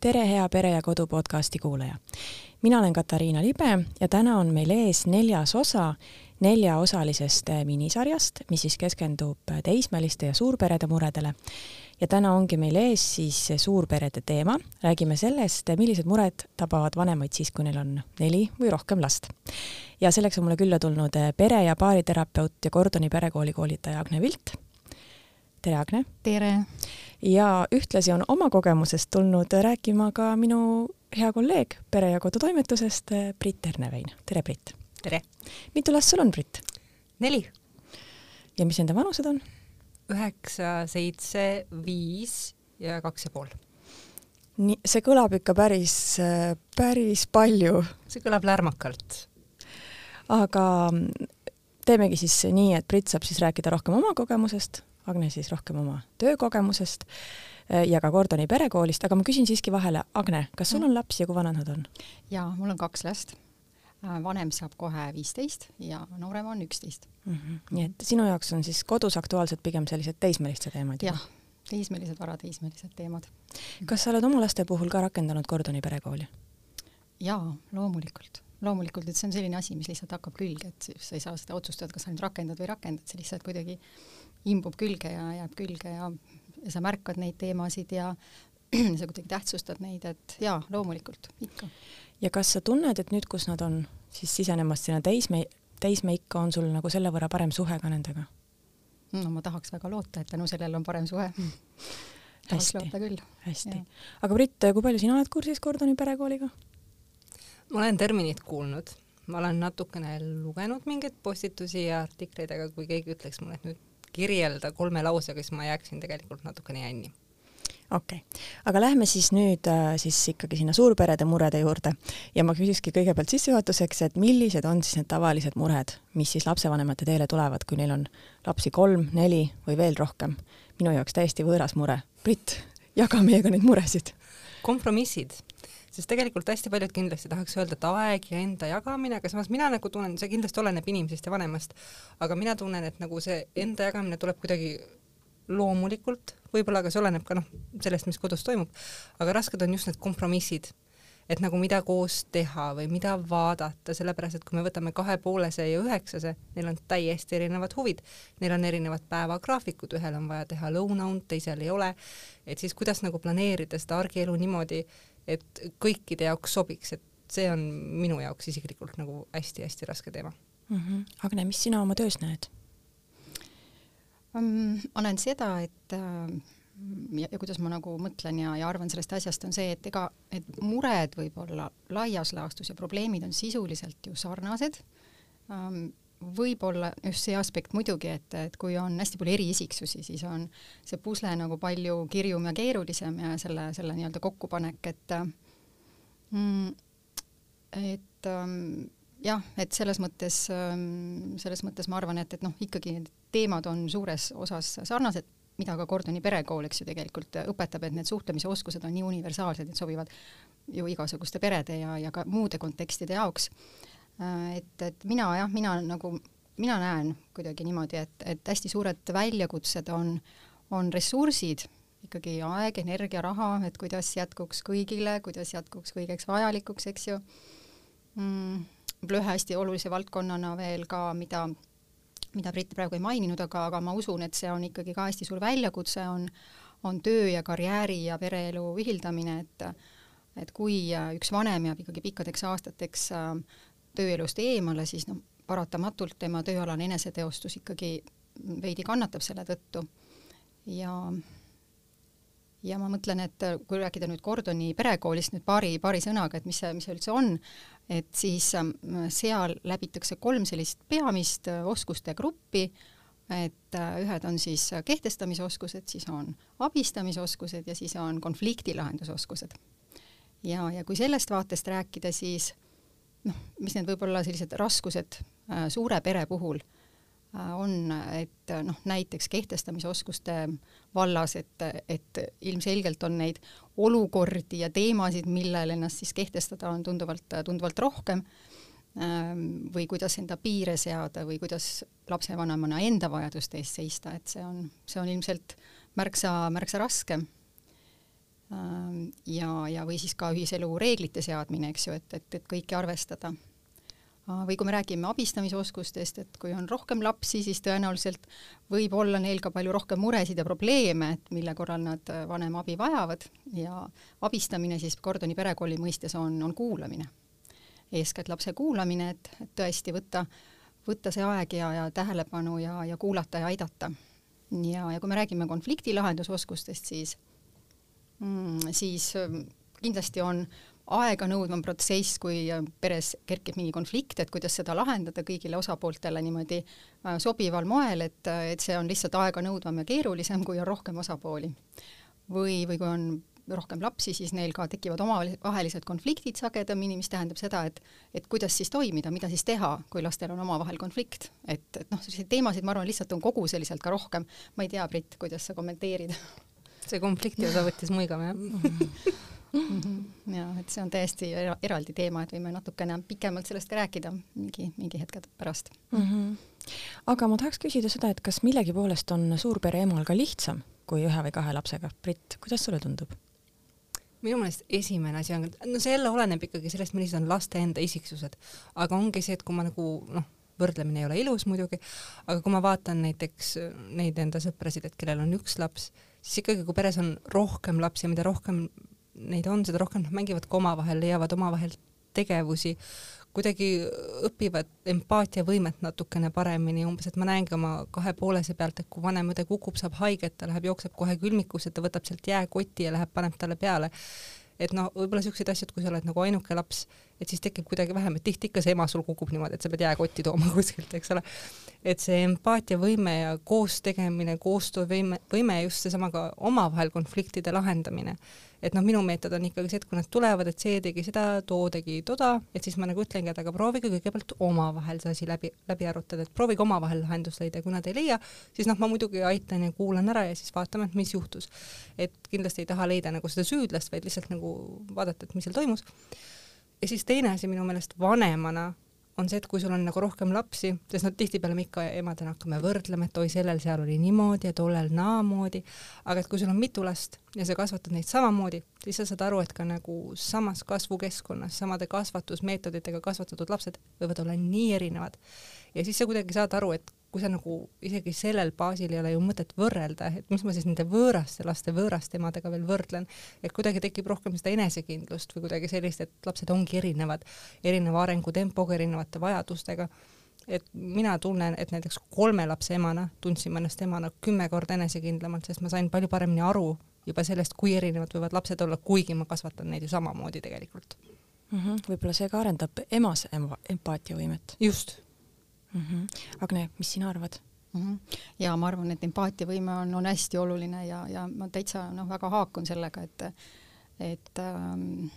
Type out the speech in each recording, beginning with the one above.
tere, hea Pere ja Kodu podcasti kuulaja! mina olen Katariina Libe ja täna on meil ees neljas osa neljaosalisest minisarjast, mis siis keskendub teismeliste ja suurperede muredele. ja täna ongi meil ees siis suurperede teema, räägime sellest, millised mured tabavad vanemaid siis, kui neil on neli või rohkem last. ja selleks on mulle külla tulnud pere- ja baariterapeut ja Kordoni perekooli koolitaja Agne Vilt. tere, Agne! tere! Ja ühtlasi on oma kogemusest tulnud rääkima ka minu hea kolleeg Pere ja Kodu toimetusest, Brit Ernevein. tere, Brit! tere! mitu last sul on, Brit? neli. ja mis nende vanused on? üheksa, seitse, viis ja kaks ja pool. nii, see kõlab ikka päris, päris palju. see kõlab lärmakalt. aga teemegi siis nii, et Brit saab siis rääkida rohkem oma kogemusest Agne siis rohkem oma töökogemusest äh, ja ka Gordoni perekoolist, aga ma küsin siiski vahele, Agne, kas sul on lapsi ja kui vanad nad on? jaa, mul on kaks last. Äh, vanem saab kohe viisteist ja noorem on üksteist mm. -hmm. nii et sinu jaoks on siis kodus aktuaalsed pigem sellised teismeliste teemad? jah, teismelised, varateismelised teemad. kas sa oled oma laste puhul ka rakendanud Gordoni perekooli? jaa, loomulikult loomulikult, et see on selline asi, mis lihtsalt hakkab külge, et sa ei saa seda otsustada, kas sa nüüd rakendad või rakendad, see lihtsalt kuidagi imbub külge ja jääb külge ja, ja sa märkad neid teemasid ja sa kuidagi tähtsustad neid, et jaa, loomulikult, ikka. ja kas sa tunned, et nüüd, kus nad on siis sisenemas sinna teisme, teismeikka, on sul nagu selle võrra parem suhe ka nendega? no ma tahaks väga loota, et tänu sellele on parem suhe mm. tahaks hästi, loota küll. hästi. aga Brit, kui palju sina oled kursis Gordoni perekooliga? ma olen terminit kuulnud, ma olen natukene lugenud mingeid postitusi ja artikleid, aga kui keegi ütleks mulle, et nüüd kirjelda kolme lausega, siis ma jääksin tegelikult natukene jänni okei okay., aga lähme siis nüüd äh, siis ikkagi sinna suurperede murede juurde ja ma küsikski kõigepealt sissejuhatuseks, et millised on siis need tavalised mured, mis siis lapsevanemate teele tulevad, kui neil on lapsi kolm, neli või veel rohkem. minu jaoks täiesti võõras mure. Brit, jaga meiega neid muresid. kompromissid sest tegelikult hästi paljud kindlasti tahaks öelda, et aeg ja enda jagamine, aga samas mina nagu tunnen, see kindlasti oleneb inimesest ja vanemast, aga mina tunnen, et nagu see enda jagamine tuleb kuidagi loomulikult, võib-olla ka see oleneb ka noh, sellest, mis kodus toimub, aga rasked on just need kompromissid et nagu mida koos teha või mida vaadata, sellepärast et kui me võtame kahepoolese ja üheksase, neil on täiesti erinevad huvid, neil on erinevad päevagraafikud, ühel on vaja teha lõunaund, teisel ei ole, et siis kuidas nagu planeerida seda argielu niimoodi, et kõikide jaoks sobiks, et see on minu jaoks isiklikult nagu hästi-hästi raske teema mm. -hmm. Agne, mis sina oma töös näed um,? ma näen seda, et äh, ja, ja kuidas ma nagu mõtlen ja, ja arvan sellest asjast, on see, et ega need mured võib-olla laias laastus ja probleemid on sisuliselt ju sarnased um, võib-olla just see aspekt muidugi, et, et kui on hästi palju eriisiksusi, siis on see pusle nagu palju kirjum ja keerulisem ja selle, selle nii-öelda kokkupanek, et mm, et ähm, jah, et selles mõttes ähm,, selles mõttes ma arvan, et, et noh, ikkagi need teemad on suures osas sarnased, mida ka Gordoni perekool, eks ju, tegelikult õpetab, et need suhtlemise oskused on nii universaalsed, et sobivad ju igasuguste perede ja, ja ka muude kontekstide jaoks et, et mina jah, mina nagu, mina näen kuidagi niimoodi, et, et hästi suured väljakutsed on, on ressursid, ikkagi aeg, energia, raha, et kuidas jätkuks kõigile, kuidas jätkuks kõigeks vajalikuks, eks ju mm,. ühe hästi olulise valdkonnana veel ka, mida, mida Brit praegu ei maininud, aga, aga ma usun, et see on ikkagi ka hästi suur väljakutse, on, on töö ja karjääri ja pereelu ühildamine, et et kui üks vanem jääb ikkagi pikkadeks aastateks äh, tööelust eemale, siis noh, paratamatult tema tööalane eneseteostus ikkagi veidi kannatab selle tõttu. ja, ja ma mõtlen, et kui rääkida nüüd Gordoni perekoolist nüüd paari, paari sõnaga, et mis see, mis see üldse on, et siis ähm, seal läbitakse kolm sellist peamist äh, oskuste gruppi, et äh, ühed on siis kehtestamisoskused, siis on abistamisoskused ja siis on konfliktilahendusoskused. ja, ja kui sellest vaatest rääkida, siis noh, mis need võib-olla sellised raskused äh, suure pere puhul äh, on, et äh, noh, näiteks kehtestamisoskuste vallas, et, et ilmselgelt on neid olukordi ja teemasid, millel ennast siis kehtestada on tunduvalt, tunduvalt rohkem ähm, või kuidas enda piire seada või kuidas lapsevanemana enda vajaduste eest seista, et see on, see on ilmselt märksa, märksa raskem ja, ja või siis ka ühiselu reeglite seadmine, eks ju, et, et, et kõike arvestada. Või kui me räägime abistamisoskustest, et kui on rohkem lapsi, siis tõenäoliselt võib olla neil ka palju rohkem muresid ja probleeme, et mille korral nad äh, vanema abi vajavad ja abistamine siis Gordoni perekooli mõistes on, on kuulamine. eeskätt lapse kuulamine, et, et tõesti võtta, võtta see aeg ja, ja tähelepanu ja, ja kuulata ja aidata. ja, ja kui me räägime konflikti lahendusoskustest, siis siis ähm, kindlasti on aeganõudvam protsess, kui äh, peres kerkib mingi konflikt, et kuidas seda lahendada kõigile osapooltele niimoodi äh, sobival moel, et, äh, et see on lihtsalt aeganõudvam ja keerulisem, kui on rohkem osapooli. või, või kui on rohkem lapsi, siis neil ka tekivad omavahelised konfliktid sagedamini, mis tähendab seda, et et kuidas siis toimida, mida siis teha, kui lastel on omavahel konflikt. et, et noh, selliseid teemasid, ma arvan, lihtsalt on koguseliselt ka rohkem. ma ei tea, Brit, kuidas sa kommenteerid see konflikti osa võttis muigama, jah. -hmm. ja et see on täiesti era eraldi teema, et võime natukene pikemalt sellest ka rääkida mingi, mingi hetke pärast mm. -hmm. aga ma tahaks küsida seda, et kas millegi poolest on suurpere emal ka lihtsam kui ühe või kahe lapsega? Brit, kuidas sulle tundub? minu meelest esimene asi on, no see jälle oleneb ikkagi sellest, millised on laste enda isiksused, aga ongi see, et kui ma nagu noh, võrdlemine ei ole ilus muidugi, aga kui ma vaatan näiteks neid enda sõprasid, et kellel on üks laps, siis ikkagi, kui peres on rohkem lapsi mida rohkem neid on, seda rohkem nad mängivad ka omavahel, leiavad omavahel tegevusi, kuidagi õpivad empaatiavõimet natukene paremini, umbes, et ma näengi oma kahe poolese pealt, et kui vanem õde kukub, saab haiget, ta läheb, jookseb kohe külmikusse, ta võtab sealt jääkoti ja läheb, paneb talle peale. Et noh, võib-olla siukseid asju, et kui sa oled nagu ainuke laps, et siis tekib kuidagi vähem, et tihti ikka see ema sul kukub niimoodi, et sa pead jääkotti tooma kuskilt, eks ole. et see empaatiavõime ja koos tegemine, koostöövõime, võime just seesama ka omavahel konfliktide lahendamine et noh, minu meetod on ikkagi see, et kui nad tulevad, et see tegi seda, too tegi toda, et siis ma nagu ütlengi, et aga proovige kõigepealt omavahel see asi läbi, läbi arutada, et proovige omavahel lahendust leida ja kui nad ei leia, siis noh, ma muidugi aitan ja kuulan ära ja siis vaatame, et mis juhtus. et kindlasti ei taha leida nagu seda süüdlast, vaid lihtsalt nagu vaadata, et mis seal toimus. Ja siis teine asi minu meelest vanemana on see, et kui sul on nagu rohkem lapsi, sest noh, tihtipeale me ikka emadena hakkame võrdlema, et oi, sellel seal oli niimoodi ja tollel naamoodi, aga et kui sul on mitu last ja sa kasvatad neid samamoodi, siis sa saad aru, et ka nagu samas kasvukeskkonnas, samade kasvatusmeetoditega kasvatatud lapsed võivad olla nii erinevad. ja siis sa kuidagi saad aru, et kui sa nagu isegi sellel baasil ei ole ju mõtet võrrelda, et mis ma siis nende võõraste laste võõraste emadega veel võrdlen, et kuidagi tekib rohkem seda enesekindlust või kuidagi sellist, et lapsed ongi erinevad, erineva arengutempoga, erinevate vajadustega. et mina tunnen, et näiteks kolme lapse emana tundsin ma ennast emana kümme korda enesekindlamalt, sest ma sain palju paremini aru juba sellest, kui erinevad võivad lapsed olla, kuigi ma kasvatan neid ju samamoodi tegelikult mm -hmm.. võib-olla see ka arendab emas empaatiavõimet. just mm. -hmm. Agne, mis sina arvad? -hmm. ja ma arvan, et empaatiavõime on, on hästi oluline ja, ja ma täitsa noh, väga haakun sellega, et, et ähm,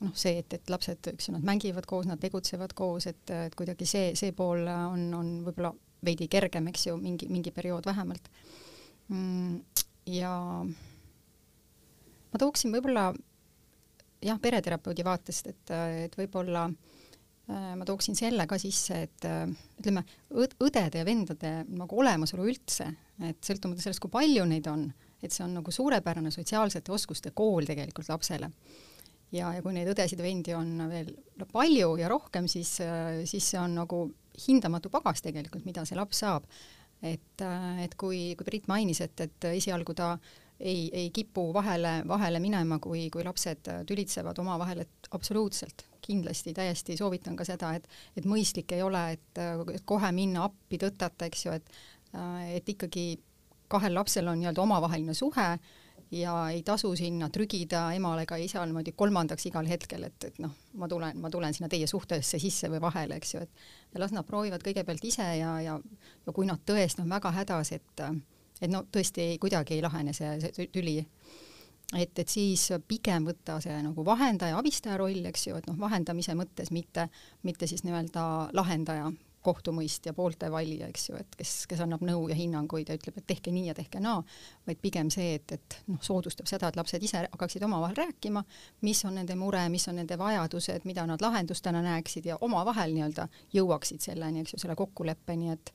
noh, see, et, et lapsed, eks ju, nad mängivad koos, nad tegutsevad koos, et, et kuidagi see, see pool on, on võib-olla veidi kergem, eks ju, mingi, mingi periood vähemalt mm,. ja ma tooksin võib-olla jah, pereterapeudi vaatest, et, et võib-olla Äh, ma tooksin selle ka sisse, et äh, ütleme, õdede ja vendade nagu olemasolu üldse, et sõltumata sellest, kui palju neid on, et see on nagu suurepärane sotsiaalsete oskuste kool tegelikult lapsele. ja, ja kui neid õdesid ja vendi on veel palju ja rohkem, siis, äh, siis see on nagu hindamatu pagas tegelikult, mida see laps saab. et, et kui, kui Priit mainis, et, et esialgu ta ei, ei kipu vahele, vahele minema, kui, kui lapsed tülitsevad omavahel, et absoluutselt. kindlasti täiesti soovitan ka seda, et, et mõistlik ei ole, et kohe minna appi tõtata, eks ju, et, et ikkagi kahel lapsel on nii-öelda omavaheline suhe ja ei tasu sinna trügida emale ega isale niimoodi kolmandaks igal hetkel, et, et noh, ma tulen, ma tulen sinna teie suhtesse sisse või vahele, eks ju, et las nad proovivad kõigepealt ise ja, ja, ja kui nad tõesti on väga hädas, et, et no tõesti ei, kuidagi ei lahene see, see tüli. Et, et siis pigem võtta see nagu vahendaja, abistaja roll, eks ju, et noh, vahendamise mõttes mitte, mitte siis nii-öelda lahendaja, kohtumõistja, poolte valija, eks ju, et kes, kes annab nõu ja hinnanguid ja ütleb, et tehke nii ja tehke naa, vaid pigem see, et, et noh, soodustab seda, et lapsed ise hakkaksid omavahel rääkima, mis on nende mure, mis on nende vajadused, mida nad lahendustena näeksid ja omavahel nii-öelda jõuaksid selleni, eks ju, selle kokkuleppeni, et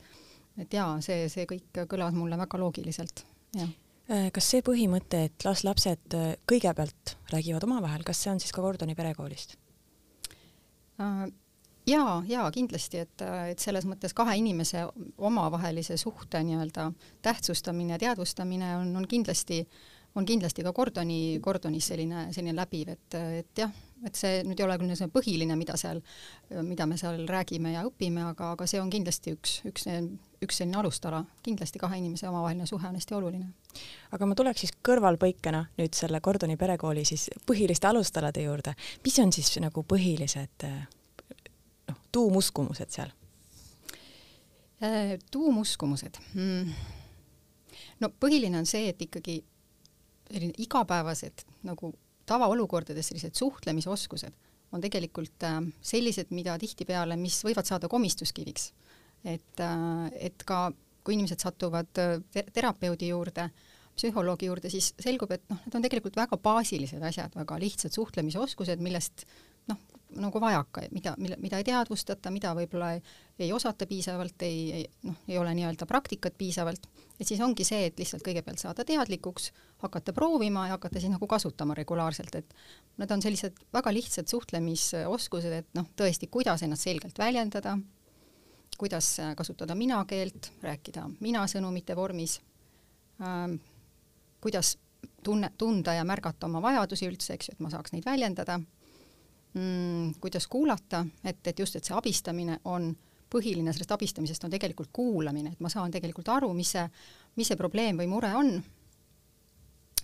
et jaa, see, see kõik kõlas mulle väga loogiliselt, jah Äh, kas see põhimõte, et las lapsed äh, kõigepealt räägivad omavahel, kas see on siis ka Gordoni perekoolist? Äh, jaa, jaa, kindlasti, et, et selles mõttes kahe inimese omavahelise suhte nii-öelda tähtsustamine ja teadvustamine on, on kindlasti, on kindlasti ka Gordoni, Gordonis selline, selline läbiv, et, et jah, et see nüüd ei ole küll see põhiline, mida seal, mida me seal räägime ja õpime, aga, aga see on kindlasti üks, üks, üks selline alustala, kindlasti kahe inimese omavaheline suhe on hästi oluline. aga ma tuleks siis kõrvalpõikena nüüd selle Gordoni perekooli siis põhiliste alustalade juurde, mis on siis nagu põhilised noh, tuumuskumused seal? Äh, tuumuskumused hmm.? no põhiline on see, et ikkagi selline igapäevased nagu tavaolukordades sellised suhtlemisoskused on tegelikult äh, sellised, mida tihtipeale, mis võivad saada komistuskiviks. et, äh, et ka kui inimesed satuvad äh, te terapeudi juurde, psühholoogi juurde, siis selgub, et noh, need on tegelikult väga baasilised asjad, väga lihtsad suhtlemisoskused, millest noh, nagu vajaka, mida, mille, mida ei teadvustata, mida võib-olla ei, ei osata piisavalt, ei, ei noh, ei ole nii-öelda praktikat piisavalt, et siis ongi see, et lihtsalt kõigepealt saada teadlikuks, hakata proovima ja hakata siis nagu kasutama regulaarselt, et need on sellised väga lihtsad suhtlemisoskused, et noh, tõesti, kuidas ennast selgelt väljendada, kuidas kasutada mina-keelt, rääkida mina-sõnumite vormis ähm,, kuidas tunne, tunda ja märgata oma vajadusi üldse, eks ju, et ma saaks neid väljendada mm,, kuidas kuulata, et, et just, et see abistamine on põhiline sellest abistamisest on tegelikult kuulamine, et ma saan tegelikult aru, mis see, mis see probleem või mure on.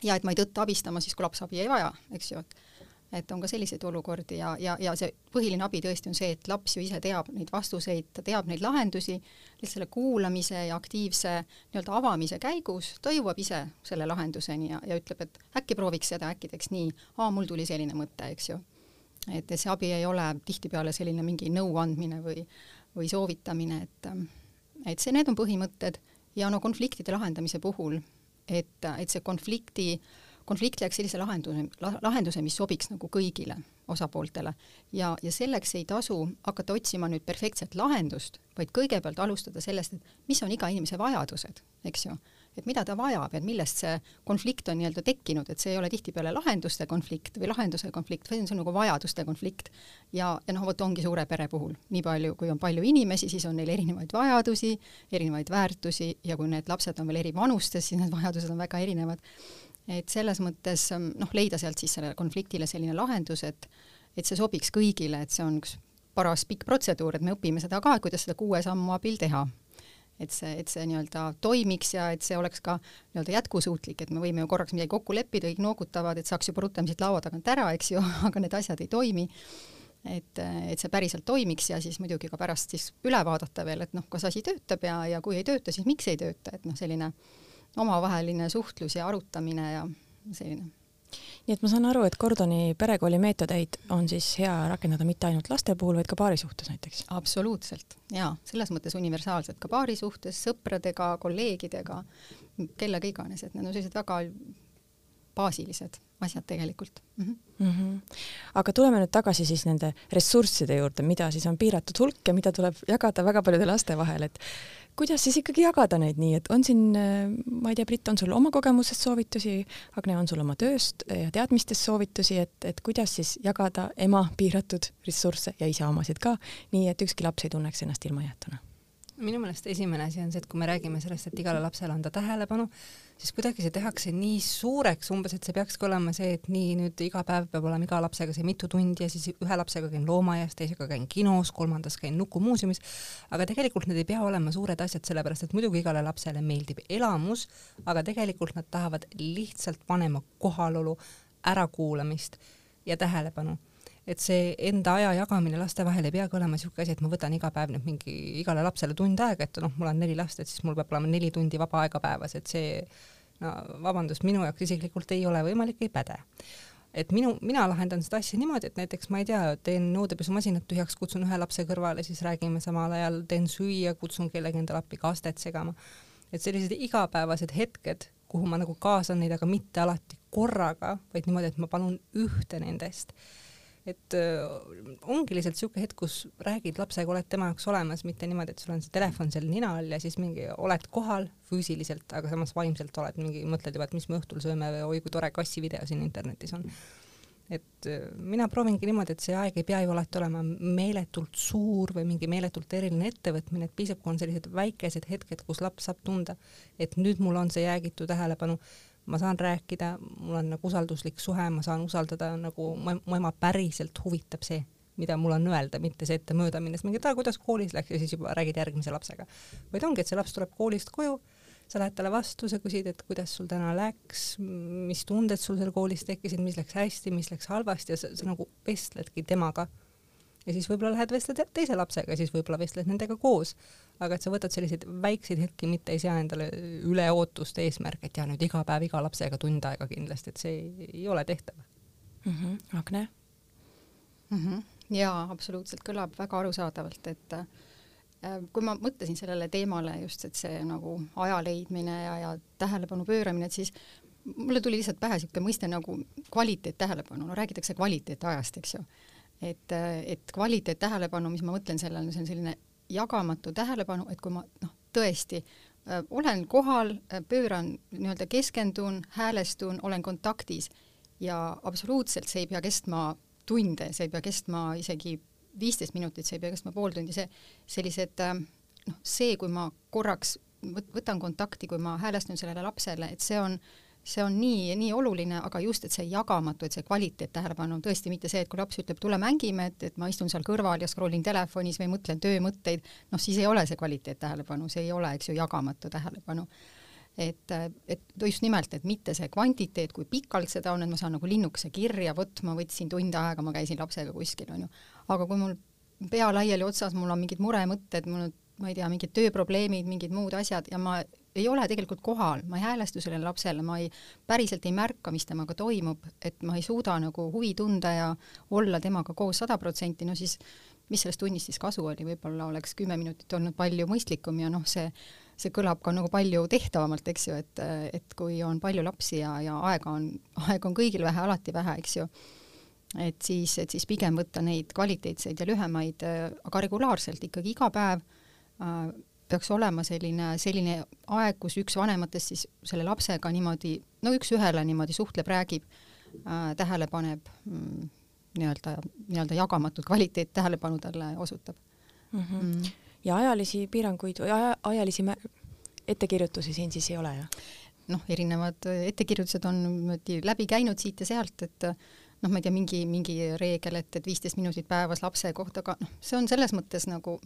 ja et ma ei tõtta abistama siis, kui laps abi ei vaja, eks ju, et et on ka selliseid olukordi ja, ja, ja see põhiline abi tõesti on see, et laps ju ise teab neid vastuseid, ta teab neid lahendusi, lihtsalt selle kuulamise ja aktiivse nii-öelda avamise käigus ta jõuab ise selle lahenduseni ja, ja ütleb, et äkki prooviks seda, äkki teeks nii, aa, mul tuli selline mõte, eks ju et see abi ei ole tihtipeale selline mingi nõuandmine või, või soovitamine, et, et see, need on põhimõtted. Ja no konfliktide lahendamise puhul, et, et see konflikti, konflikt leiaks sellise lahenduse, lahenduse, mis sobiks nagu kõigile osapooltele. Ja, ja selleks ei tasu hakata otsima nüüd perfektset lahendust, vaid kõigepealt alustada sellest, et mis on iga inimese vajadused, eks ju et mida ta vajab, et millest see konflikt on nii-öelda tekkinud, et see ei ole tihtipeale lahenduste konflikt või lahenduse konflikt, vaid see on nagu vajaduste konflikt. ja, ja noh, vot ongi suure pere puhul, nii palju, kui on palju inimesi, siis on neil erinevaid vajadusi, erinevaid väärtusi ja kui need lapsed on veel eri vanustes, siis need vajadused on väga erinevad. et selles mõttes noh, leida sealt siis sellele konfliktile selline lahendus, et et see sobiks kõigile, et see on üks paras pikk protseduur, et me õpime seda ka, kuidas seda kuue sammu abil teha et see, et see nii-öelda toimiks ja et see oleks ka nii-öelda jätkusuutlik, et me võime ju korraks midagi kokku leppida, kõik noogutavad, et saaks juba rutem siit laua tagant ära, eks ju, aga need asjad ei toimi. et, et see päriselt toimiks ja siis muidugi ka pärast siis üle vaadata veel, et noh, kas asi töötab ja, ja kui ei tööta, siis miks ei tööta, et noh, selline omavaheline suhtlus ja arutamine ja selline nii et ma saan aru, et Gordoni perekooli meetodeid on siis hea rakendada mitte ainult laste puhul, vaid ka paari suhtes näiteks? absoluutselt, jaa, selles mõttes universaalselt ka paari suhtes, sõpradega, kolleegidega, kellega iganes, et need on sellised väga baasilised asjad tegelikult mm. -hmm. Mm -hmm. aga tuleme nüüd tagasi siis nende ressursside juurde, mida siis on piiratud hulk ja mida tuleb jagada väga paljude laste vahel, et kuidas siis ikkagi jagada neid nii, et on siin, ma ei tea, Brit, on sul oma kogemusest soovitusi, Agne, on sul oma tööst ja teadmistest soovitusi, et, et kuidas siis jagada ema piiratud ressursse ja isa omasid ka, nii et ükski laps ei tunneks ennast ilmajäetuna? Minu meelest esimene asi on see, et kui me räägime sellest, et igale lapsele anda tähelepanu, siis kuidagi see tehakse nii suureks, umbes et see peakski olema see, et nii nüüd iga päev peab olema iga lapsega see mitu tundi ja siis ühe lapsega käin loomaaias, teisega käin kinos, kolmandas käin Nukumuuseumis, aga tegelikult need ei pea olema suured asjad, sellepärast et muidugi igale lapsele meeldib elamus, aga tegelikult nad tahavad lihtsalt vanema kohalolu, ärakuulamist ja tähelepanu et see enda aja jagamine laste vahel ei peagi olema niisugune asi, et ma võtan iga päev nüüd mingi igale lapsele tund aega, et noh, mul on neli last, et siis mul peab olema neli tundi vaba aega päevas, et see no vabandust, minu jaoks isiklikult ei ole võimalik, ei päde. et minu, mina lahendan seda asja niimoodi, et näiteks ma ei tea, teen nõudepesumasinat tühjaks, kutsun ühe lapse kõrvale, siis räägime samal ajal, teen süüa, kutsun kellegi endale appi kastet segama. et sellised igapäevased hetked, kuhu ma nagu kaasan neid, aga mitte alati korraga, vaid niimoodi, et ma palun ühte nendest et äh, ongi lihtsalt niisugune hetk, kus räägid lapsega, oled tema jaoks olemas, mitte niimoodi, et sul on see telefon seal nina all ja siis mingi oled kohal füüsiliselt, aga samas vaimselt oled mingi, mõtled juba, et mis me õhtul sööme või oi kui tore kassivideo siin internetis on. et äh, mina proovingi niimoodi, et see aeg ei pea ju alati olema meeletult suur või mingi meeletult eriline ettevõtmine, et piisab, kui on sellised väikesed hetked, kus laps saab tunda, et nüüd mul on see jäägitu tähelepanu ma saan rääkida, mul on nagu usalduslik suhe, ma saan usaldada nagu mu ema päriselt huvitab see, mida mul on öelda, mitte see, et ta mööda minnes mingi, et aa, kuidas koolis läks ja siis juba räägid järgmise lapsega. vaid ongi, et see laps tuleb koolist koju, sa lähed talle vastu, sa küsid, et kuidas sul täna läks, mis tunded sul seal koolis tekkisid, mis läks hästi, mis läks halvasti ja sa, sa nagu vestledki temaga ja siis võib-olla lähed vestled teise lapsega, siis võib-olla vestled nendega koos. Aga et sa võtad selliseid väikseid hetki, mitte ei sea endale üle ootust eesmärk, et ja nüüd iga päev iga lapsega tund aega kindlasti, et see ei, ei ole tehtav mm. -hmm. Agne mm? -hmm. jaa, absoluutselt, kõlab väga arusaadavalt, et äh, kui ma mõtlesin sellele teemale just, et see nagu aja leidmine ja, ja tähelepanu pööramine, et siis mulle tuli lihtsalt pähe niisugune mõiste nagu kvaliteet tähelepanu, no räägitakse kvaliteetajast, eks ju et, et kvaliteet tähelepanu, mis ma mõtlen sellele, see on selline jagamatu tähelepanu, et kui ma noh, tõesti äh, olen kohal, äh, pööran nii-öelda keskendun, häälestun, olen kontaktis ja absoluutselt see ei pea kestma tunde, see ei pea kestma isegi viisteist minutit, see ei pea kestma pool tundi, see sellised äh, noh, see, kui ma korraks võtan kontakti, kui ma häälestun sellele lapsele, et see on äh, see on nii, nii oluline, aga just, et see jagamatu, et see kvaliteet tähelepanu tõesti mitte see, et kui laps ütleb, tule mängime, et, et ma istun seal kõrval ja scroll in telefonis või mõtlen töömõtteid, noh siis ei ole see kvaliteet tähelepanu, see ei ole, eks ju, jagamatu tähelepanu. et, et just nimelt, et mitte see kvantiteet, kui pikalt seda on, et ma saan nagu linnukese kirja, vot ma võtsin tund aega, ma käisin lapsega kuskil, on ju, aga kui mul pea laiali otsas, mul on mingid muremõtted, mul on ma ei tea, mingid tööprobleemid, mingid muud asjad ja ma ei ole tegelikult kohal, ma ei häälestu sellele lapsele, ma ei, päriselt ei märka, mis temaga toimub, et ma ei suuda nagu huvi tunda ja olla temaga koos sada protsenti, no siis mis sellest tunnist siis kasu oli, võib-olla oleks kümme minutit olnud palju mõistlikum ja noh, see see kõlab ka nagu palju tehtavamalt, eks ju, et, et kui on palju lapsi ja, ja aega on, aega on kõigil vähe, alati vähe, eks ju, et siis, et siis pigem võtta neid kvaliteetseid ja lühemaid, aga regulaarselt ikkagi iga päev äh, peaks olema selline, selline aeg, kus üks vanematest siis selle lapsega niimoodi, no üks-ühele niimoodi suhtleb, räägib äh,, tähele paneb mm,, nii-öelda, nii-öelda jagamatut kvaliteet tähelepanu talle osutab mm. -hmm. Mm. ja ajalisi piiranguid või aja, ajalisi ettekirjutusi siin siis ei ole, jah? noh, erinevad ettekirjutused on niimoodi läbi käinud siit ja sealt, et noh, ma ei tea, mingi, mingi reegel, et, et viisteist minutit päevas lapse kohta, aga noh, see on selles mõttes nagu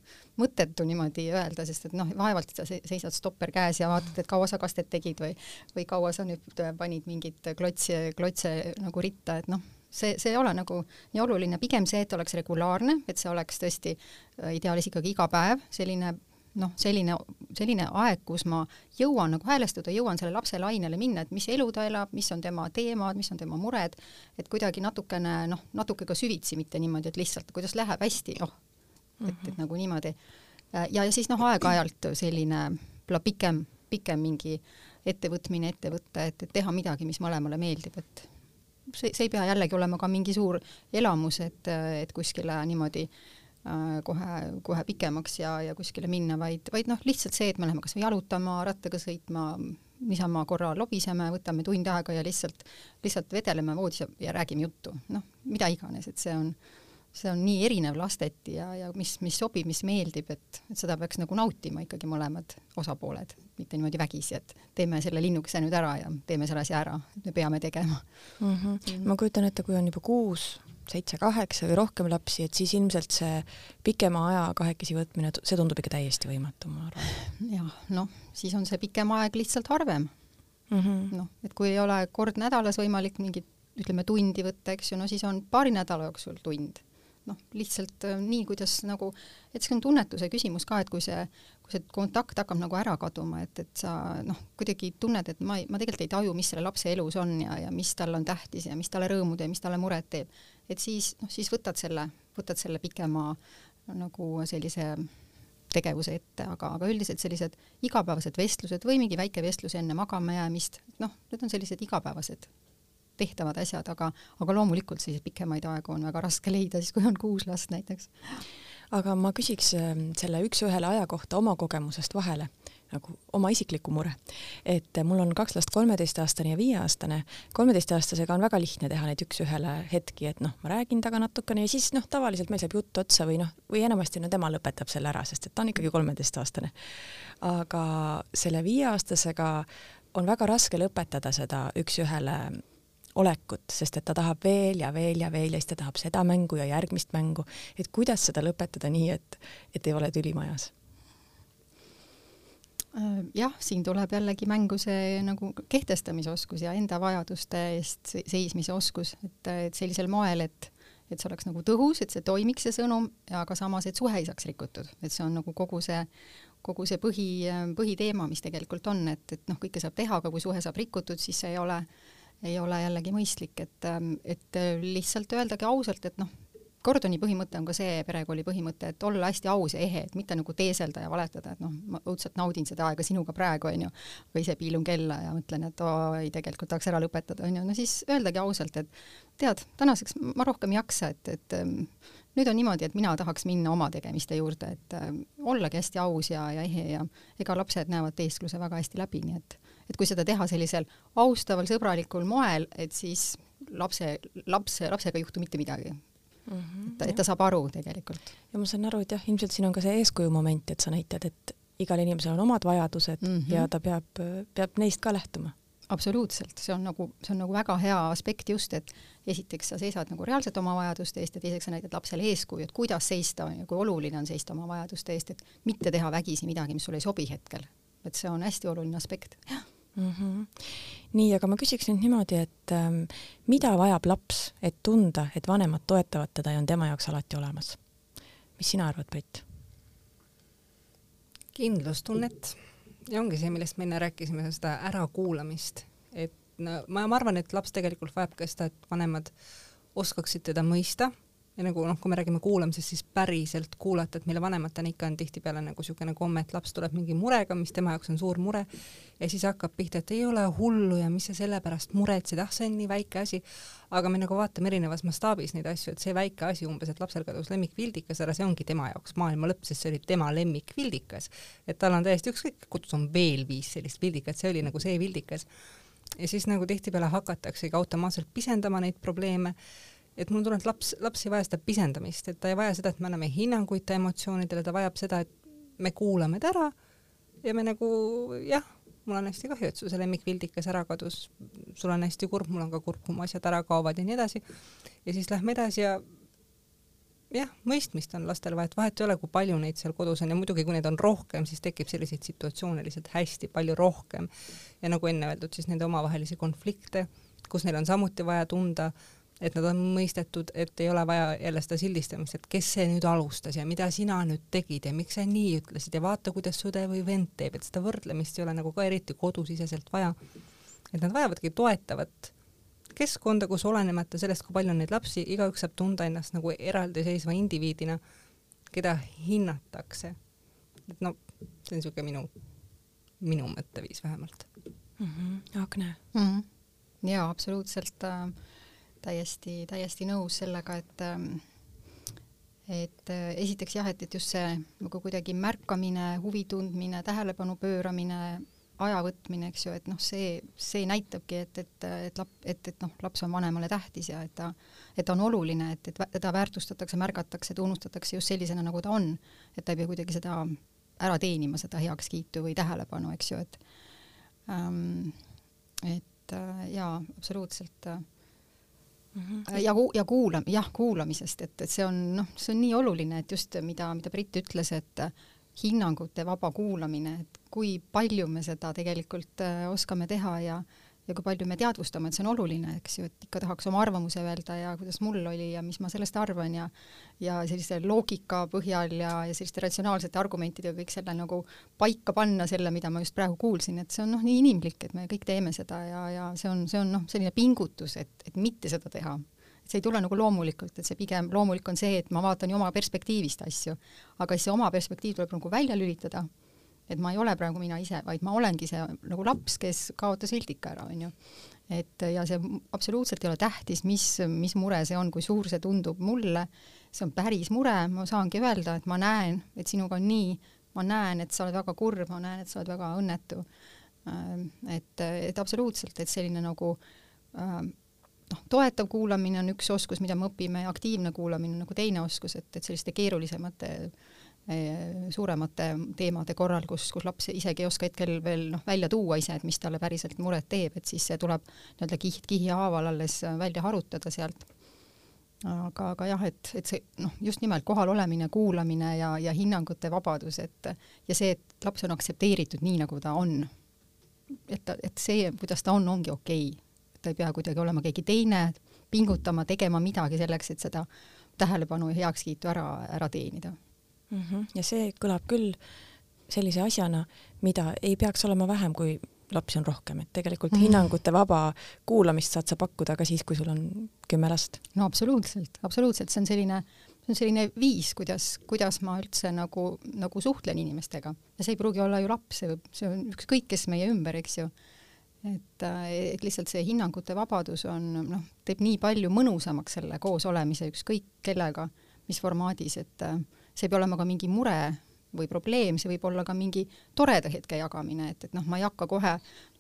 mõttetu niimoodi öelda, sest et noh, vaevalt sa seisad stopper käes ja vaatad, et kaua sa kastet tegid või, või kaua sa nüüd panid mingit klotsi, klotse nagu ritta, et noh, see, see ei ole nagu nii oluline, pigem see, et oleks regulaarne, et see oleks tõesti äh, ideaalis ikkagi iga päev selline noh, selline, selline aeg, kus ma jõuan nagu häälestuda, jõuan selle lapse lainele minna, et mis elu ta elab, mis on tema teemad, mis on tema mured, et kuidagi natukene noh, natuke ka süvitsi, mitte niimoodi, et lihtsalt kuidas läheb hästi, noh, et, et mhm. nagu niimoodi. ja, ja siis noh, aeg-ajalt selline võib-olla pikem, pikem mingi ettevõtmine ette võtta, et, et teha midagi, mis mõlemale meeldib, et see, see ei pea jällegi olema ka mingi suur elamus, et, et kuskile niimoodi Äh, kohe, kohe pikemaks ja, ja kuskile minna, vaid, vaid noh, lihtsalt see, et me läheme kas või jalutama, rattaga sõitma, niisama korra lobiseme, võtame tund aega ja lihtsalt, lihtsalt vedeleme voodis ja, ja räägime juttu, noh, mida iganes, et see on, see on nii erinev lasteti ja, ja mis, mis sobib, mis meeldib, et, et seda peaks nagu nautima ikkagi mõlemad osapooled, mitte niimoodi vägisi, et teeme selle linnukese nüüd ära ja teeme selle asja ära, me peame tegema mm. -hmm. Mm -hmm. ma kujutan ette, kui on juba kuus seitse-kaheksa või rohkem lapsi, et siis ilmselt see pikema aja kahekesi võtmine, see tundub ikka täiesti võimatu, ma arvan. jah, noh, siis on see pikem aeg lihtsalt harvem. Mm -hmm.. noh, et kui ei ole kord nädalas võimalik mingit, ütleme, tundi võtta, eks ju, no siis on paari nädala jooksul tund. Noh, lihtsalt äh, nii, kuidas nagu, et see on tunnetuse küsimus ka, et kui see, kui see kontakt hakkab nagu ära kaduma, et, et sa noh, kuidagi tunned, et ma ei, ma tegelikult ei taju, mis selle lapse elus on ja, ja mis talle on tähtis ja mis talle rõõmu teeb, mis talle muret teeb et siis noh, siis võtad selle, võtad selle pikema nagu sellise tegevuse ette, aga, aga üldiselt sellised igapäevased vestlused või mingi väike vestlus enne magama jäämist, noh, need on sellised igapäevased tehtavad asjad, aga, aga loomulikult selliseid pikemaid aegu on väga raske leida, siis kui on kuus last näiteks. aga ma küsiks ähm, selle üks-ühele aja kohta oma kogemusest vahele nagu oma isikliku mure. et mul on kaks last, kolmeteistaastane ja viieaastane. kolmeteistaastasega on väga lihtne teha neid üks-ühele hetki, et noh, ma räägin temaga natukene ja siis noh, tavaliselt meil saab jutt otsa või noh, või enamasti no tema lõpetab selle ära, sest et ta on ikkagi kolmeteistaastane. aga selle viieaastasega on väga raske lõpetada seda üks-ühele olekut, sest et ta tahab veel ja veel ja veel ja siis ta tahab seda mängu ja järgmist mängu, et kuidas seda lõpetada nii, et, et ei ole tüli majas jah, siin tuleb jällegi mängu see nagu kehtestamisoskus ja enda vajaduste eest seismise oskus, et, et sellisel moel, et et see oleks nagu tõhus, et see toimiks, see sõnum, aga samas, et suhe ei saaks rikutud, et see on nagu kogu see, kogu see põhi, põhiteema, mis tegelikult on, et, et noh, kõike saab teha, aga kui suhe saab rikutud, siis see ei ole, ei ole jällegi mõistlik, et, et lihtsalt öeldagi ausalt, et noh, Gordoni põhimõte on ka see perekooli põhimõte, et olla hästi aus ja ehe, et mitte nagu teeselda ja valetada, et noh, ma õudselt naudin seda aega sinuga praegu, onju, aga ise piilun kella ja mõtlen, et oi, tegelikult tahaks ära lõpetada, onju, no siis öeldagi ausalt, et tead, tänaseks ma rohkem ei jaksa, et, et ähm, nüüd on niimoodi, et mina tahaks minna oma tegemiste juurde, et äh, ollagi hästi aus ja, ja ehe ja ega lapsed näevad teeskluse väga hästi läbi, nii et et kui seda teha sellisel austaval, sõbralikul moel, et siis lapse, lapse, lapsega ei juhtu mitte midagi mm. -hmm, et et ta saab aru tegelikult. ja ma saan aru, et jah, ilmselt siin on ka see eeskuju moment, et sa näitad, et igal inimesel on omad vajadused mm -hmm. ja ta peab, peab neist ka lähtuma. absoluutselt, see on nagu, see on nagu väga hea aspekt just, et esiteks sa seisad nagu reaalselt oma vajaduste eest ja teiseks sa näitad lapsele eeskuju, et kuidas seista ja kui oluline on seista oma vajaduste eest, et mitte teha vägisi midagi, mis sulle ei sobi hetkel. et see on hästi oluline aspekt, jah mm. -hmm. nii, aga ma küsiks nüüd niimoodi, et ähm, mida vajab laps, et tunda, et vanemad toetavad teda ja on tema jaoks alati olemas? mis sina arvad, Brit? kindlustunnet ja ongi see, millest me enne rääkisime, seda ärakuulamist, et no ma, ma arvan, et laps tegelikult vajab ka seda, et vanemad oskaksid teda mõista ja nagu noh, kui me räägime kuulamisest, siis päriselt kuulata, et meile vanematena ikka on tihtipeale nagu niisugune komme, et laps tuleb mingi murega, mis tema jaoks on suur mure, ja siis hakkab pihta, et ei ole hullu ja mis sa selle pärast muretsed, ah see on nii väike asi, aga me nagu vaatame erinevas mastaabis neid asju, et see väike asi umbes, et lapsel kadus lemmikvildikas ära, see ongi tema jaoks maailma lõpp, sest see oli tema lemmikvildikas. et tal on täiesti ükskõik, kodus on veel viis sellist vildikat, see oli nagu see vildikas. ja siis nagu tihtipeale hakataksegi automaatselt pisendama neid probleeme et mulle tuleb, et laps, laps ei vaja seda pisendamist, et ta ei vaja seda, et me anname hinnanguid ta emotsioonidele, ta vajab seda, et me kuulame ta ära ja me nagu jah, mul on hästi kahju, et su see lemmikvildikas ära kadus, sul on hästi kurb, mul on ka kurb, kui mu asjad ära kaovad ja nii edasi. ja siis lähme edasi ja jah, mõistmist on lastel vaja, et vahet ei ole, kui palju neid seal kodus on ja muidugi, kui neid on rohkem, siis tekib selliseid situatsioone lihtsalt hästi palju rohkem. ja nagu enne öeldud, siis nende omavahelisi konflikte, kus neil on samuti vaja tunda et nad on mõistetud, et ei ole vaja jälle seda sildistamist, et kes see nüüd alustas ja mida sina nüüd tegid ja miks sa nii ütlesid ja vaata, kuidas su õde või vend teeb, et seda võrdlemist ei ole nagu ka eriti kodusiseselt vaja. et nad vajavadki toetavat keskkonda, kus olenemata sellest, kui palju on neid lapsi, igaüks saab tunda ennast nagu eraldiseisva indiviidina, keda hinnatakse. et no see on niisugune minu, minu mõtteviis vähemalt mm. -hmm. Agne mm? -hmm. jaa, absoluutselt äh, täiesti, täiesti nõus sellega, et ähm, et äh, esiteks jah, et, et just see nagu kuidagi märkamine, huvi tundmine, tähelepanu pööramine, aja võtmine, eks ju, et noh, see, see näitabki, et, et, et lap-, et, et noh, laps on vanemale tähtis ja et ta, et ta on oluline, et, et teda väärtustatakse, märgatakse, tunnustatakse just sellisena, nagu ta on. et ta ei pea kuidagi seda ära teenima, seda heakskiitu või tähelepanu, eks ju, et ähm, et äh, jaa, absoluutselt äh, -hmm. ja, ja kuulam-, jah, kuulamisest, et, et see on noh, see on nii oluline, et just mida, mida Brit ütles, et hinnangute vaba kuulamine, et kui palju me seda tegelikult äh, oskame teha ja ja kui palju me teadvustame, et see on oluline, eks ju, et ikka tahaks oma arvamuse öelda ja kuidas mul oli ja mis ma sellest arvan ja ja sellise loogika põhjal ja, ja selliste ratsionaalsete argumentidega kõik selle nagu paika panna, selle, mida ma just praegu kuulsin, et see on noh, nii inimlik, et me kõik teeme seda ja, ja see on, see on noh, selline pingutus, et, et mitte seda teha. Et see ei tule nagu loomulikult, et see pigem loomulik on see, et ma vaatan ju oma perspektiivist asju, aga siis see oma perspektiiv tuleb nagu välja lülitada et ma ei ole praegu mina ise, vaid ma olengi see nagu laps, kes kaotas Hildika ära, onju. et ja see absoluutselt ei ole tähtis, mis, mis mure see on, kui suur see tundub mulle, see on päris mure, ma saangi öelda, et ma näen, et sinuga on nii, ma näen, et sa oled väga kurb, ma näen, et sa oled väga õnnetu. et, et absoluutselt, et selline nagu noh, toetav kuulamine on üks oskus, mida me õpime aktiivne kuulamine on nagu teine oskus, et, et selliste keerulisemate Eh, suuremate teemade korral, kus, kus laps isegi ei oska hetkel veel noh, välja tuua ise, et mis talle päriselt muret teeb, et siis see tuleb nii-öelda kiht kihi haaval alles välja harutada sealt. aga, aga jah, et, et see noh, just nimelt kohalolemine, kuulamine ja, ja hinnangute vabadus, et ja see, et laps on aktsepteeritud nii, nagu ta on. et ta, et see, kuidas ta on, ongi okei okay.. ta ei pea kuidagi olema keegi teine, pingutama, tegema midagi selleks, et seda tähelepanu ja heakskiitu ära, ära teenida mm. -hmm. ja see kõlab küll sellise asjana, mida ei peaks olema vähem, kui lapsi on rohkem, et tegelikult mm -hmm. hinnangute vaba kuulamist saad sa pakkuda ka siis, kui sul on kümme last. no absoluutselt, absoluutselt, see on selline, see on selline viis, kuidas, kuidas ma üldse nagu, nagu suhtlen inimestega ja see ei pruugi olla ju laps, see võib, see on ükskõik, kes meie ümber, eks ju. et, et lihtsalt see hinnangute vabadus on noh, teeb nii palju mõnusamaks selle koosolemise ükskõik kellega, mis formaadis, et äh, see ei pea olema ka mingi mure või probleem, see võib olla ka mingi toreda hetke jagamine, et, et noh, ma ei hakka kohe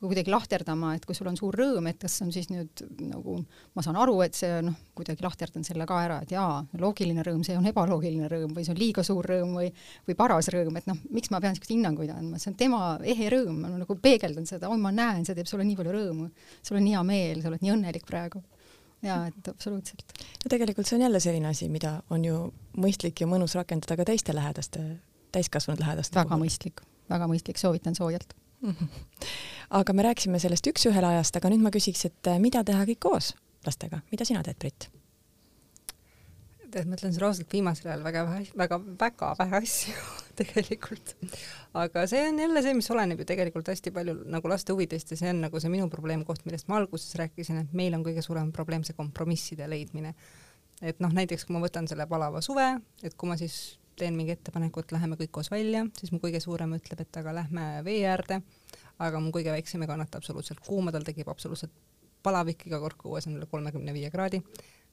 kuidagi lahterdama, et kui sul on suur rõõm, et kas on siis nüüd nagu, ma saan aru, et see noh, kuidagi lahterdan selle ka ära, et jaa, loogiline rõõm, see on ebaloogiline rõõm või see on liiga suur rõõm või, või paras rõõm, et noh, miks ma pean niisuguseid hinnanguid andma, see on tema ehe rõõm, ma nagu peegeldan seda, oi, ma näen, see teeb sulle nii palju rõõmu, sul on hea meel, sa oled nii õnnelik praegu jaa, et absoluutselt. no tegelikult see on jälle selline asi, mida on ju mõistlik ja mõnus rakendada ka teiste lähedaste, täiskasvanud lähedaste väga puhul. mõistlik, väga mõistlik, soovitan soojalt aga me rääkisime sellest üks-ühele ajast, aga nüüd ma küsiks, et mida teha kõik koos lastega, mida sina teed, Brit? Tead, ma ütlen sulle ausalt, viimasel ajal väga vähe, väga, väga vähe asju tegelikult. aga see on jälle see, mis oleneb ju tegelikult hästi palju nagu laste huvidest ja see on nagu see minu probleemkoht, millest ma alguses rääkisin, et meil on kõige suurem probleem see kompromisside leidmine. et noh, näiteks kui ma võtan selle palava suve, et kui ma siis teen mingi ettepaneku, et läheme kõik koos välja, siis mu kõige suurem ütleb, et aga lähme vee äärde, aga mu kõige väiksem ei kannata absoluutselt kuuma, tal tekib absoluutselt palavik iga kord, kui õues on üle kolmekümne viie kraadi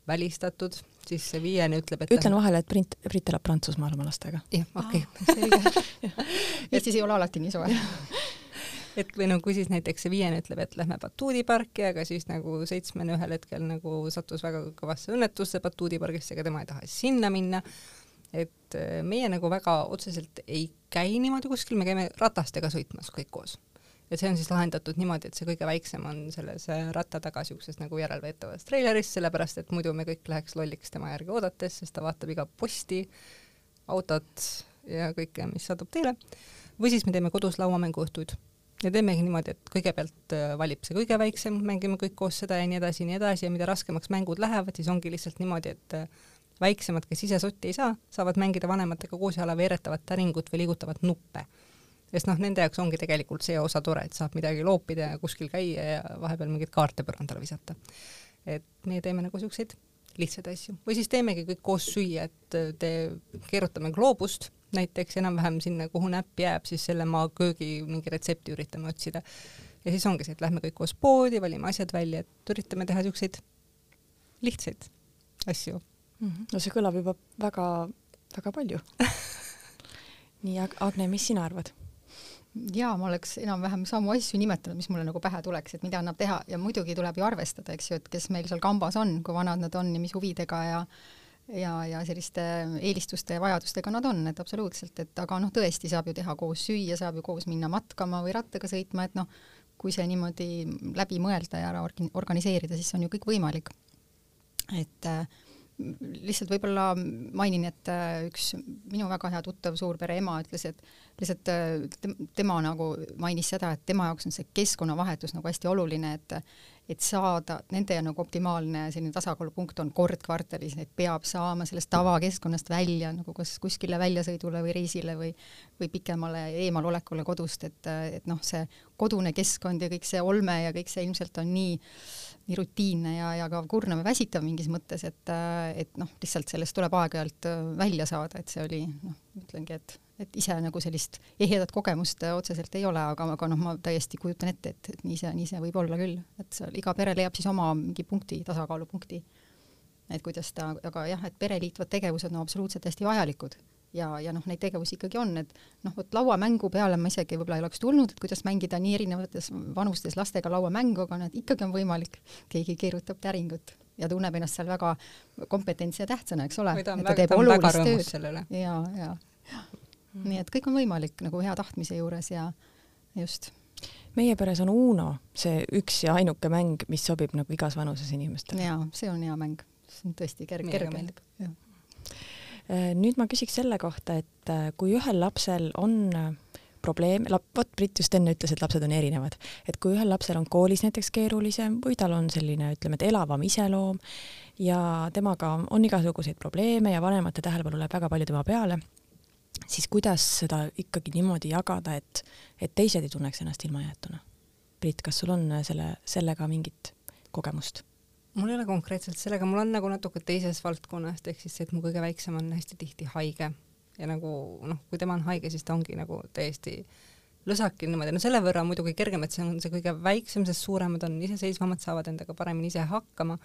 välistatud, siis see viiene ütleb, et ütlen vahele, et Brit, Brit elab Prantsusmaal oma lastega. jah, okei okay. Eestis ei ole alati nii soe et või no kui siis näiteks see viiene ütleb, et lähme batuudiparki, aga siis nagu seitsmene ühel hetkel nagu sattus väga kõvasse õnnetusse batuudipargisse, ega tema ei taha sinna minna. et äh, meie nagu väga otseselt ei käi niimoodi kuskil, me käime ratastega sõitmas kõik koos ja see on siis lahendatud niimoodi, et see kõige väiksem on selles äh, ratta taga niisuguses nagu järelveetavas treileris, sellepärast et muidu me kõik läheks lolliks tema järgi oodates, sest ta vaatab iga posti, autot ja kõike, mis satub teele. või siis me teeme kodus lauamänguõhtuid ja teemegi niimoodi, et kõigepealt äh, valib see kõige väiksem, mängime kõik koos seda ja nii edasi ja nii edasi ja mida raskemaks mängud lähevad, siis ongi lihtsalt niimoodi, et äh, väiksemad, kes ise sotti ei saa, saavad mängida vanematega koos ja alla veeretavat täringut või liigutavat nuppe sest noh, nende jaoks ongi tegelikult see osa tore, et saab midagi loopida ja kuskil käia ja vahepeal mingeid kaarte põrandale visata. et meie teeme nagu siukseid lihtsaid asju või siis teemegi kõik koos süüa, et te keerutame gloobust näiteks enam-vähem sinna, kuhu näpp jääb, siis selle maa köögi mingi retsepti üritame otsida. ja siis ongi see, et lähme kõik koos poodi, valime asjad välja, et üritame teha siukseid lihtsaid asju mm. -hmm. no see kõlab juba väga, väga palju nii, Agne, mis sina arvad? Jaa, ma oleks enam-vähem samu asju nimetanud, mis mulle nagu pähe tuleks, et mida annab teha ja muidugi tuleb ju arvestada, eks ju, et kes meil seal kambas on, kui vanad nad on ja mis huvidega ja ja, ja selliste eelistuste ja vajadustega nad on, et absoluutselt, et aga noh, tõesti saab ju teha koos süüa, saab ju koos minna matkama või rattaga sõitma, et noh, kui see niimoodi läbi mõelda ja ära organiseerida, siis on ju kõik võimalik. et äh, lihtsalt võib-olla mainin, et äh, üks minu väga hea tuttav suurpere ema ütles, et lihtsalt äh, tema nagu mainis seda, et tema jaoks on see keskkonnavahetus nagu hästi oluline, et et saada, nende nagu optimaalne selline tasakaalupunkt on kord kvartalis, et peab saama sellest tavakeskkonnast välja nagu kas kuskile väljasõidule või reisile või või pikemale eemalolekule kodust, et, et noh, see kodune keskkond ja kõik see olme ja kõik see ilmselt on nii nii rutiinne ja, ja ka kurnav ja väsitav mingis mõttes, et, et noh, lihtsalt sellest tuleb aeg-ajalt välja saada, et see oli noh, ütlengi, et et ise nagu sellist ehedat kogemust otseselt ei ole, aga, aga noh, ma täiesti kujutan ette, et, et nii see, nii see võib olla küll, et seal iga pere leiab siis oma mingi punkti, tasakaalupunkti. et kuidas ta, aga jah, et pere liitvad tegevused on no, absoluutselt hästi vajalikud ja, ja noh, neid tegevusi ikkagi on, et noh, vot lauamängu peale ma isegi võib-olla ei oleks tulnud, et kuidas mängida nii erinevates vanustes lastega lauamängu, aga noh, ikkagi on võimalik, keegi keerutab täringut ja tunneb ennast seal väga kompetentse ja tähtsana, eks ole. ta ta rõõmus selle üle. ja, ja, ja mm. nii et kõik on võimalik nagu hea tahtmise juures ja just meie peres on Uno see üks ja ainuke mäng, mis sobib nagu igas vanuses inimestele. jaa, see on hea mäng, see on tõesti kerge, kerge. Äh, nüüd ma küsiks selle kohta, et äh, kui ühel lapsel on äh, probleem, vot Brit just enne ütles, et lapsed on erinevad, et kui ühel lapsel on koolis näiteks keerulisem või tal on selline, ütleme, et elavam iseloom ja temaga on igasuguseid probleeme ja vanemate tähelepanu läheb väga palju tema peale, siis kuidas seda ikkagi niimoodi jagada, et, et teised ei tunneks ennast ilmajäetuna? Brit, kas sul on selle, sellega mingit kogemust? Mul ei ole konkreetselt sellega, mul on nagu natuke teises valdkonnas, ehk siis see, et mu kõige väiksem on hästi tihti haige. Ja nagu noh, kui tema on haige, siis ta ongi nagu täiesti lõsakil niimoodi, no selle võrra muidugi kergem, et see on see kõige väiksem, sest suuremad on iseseisvamad, saavad endaga paremini ise hakkama,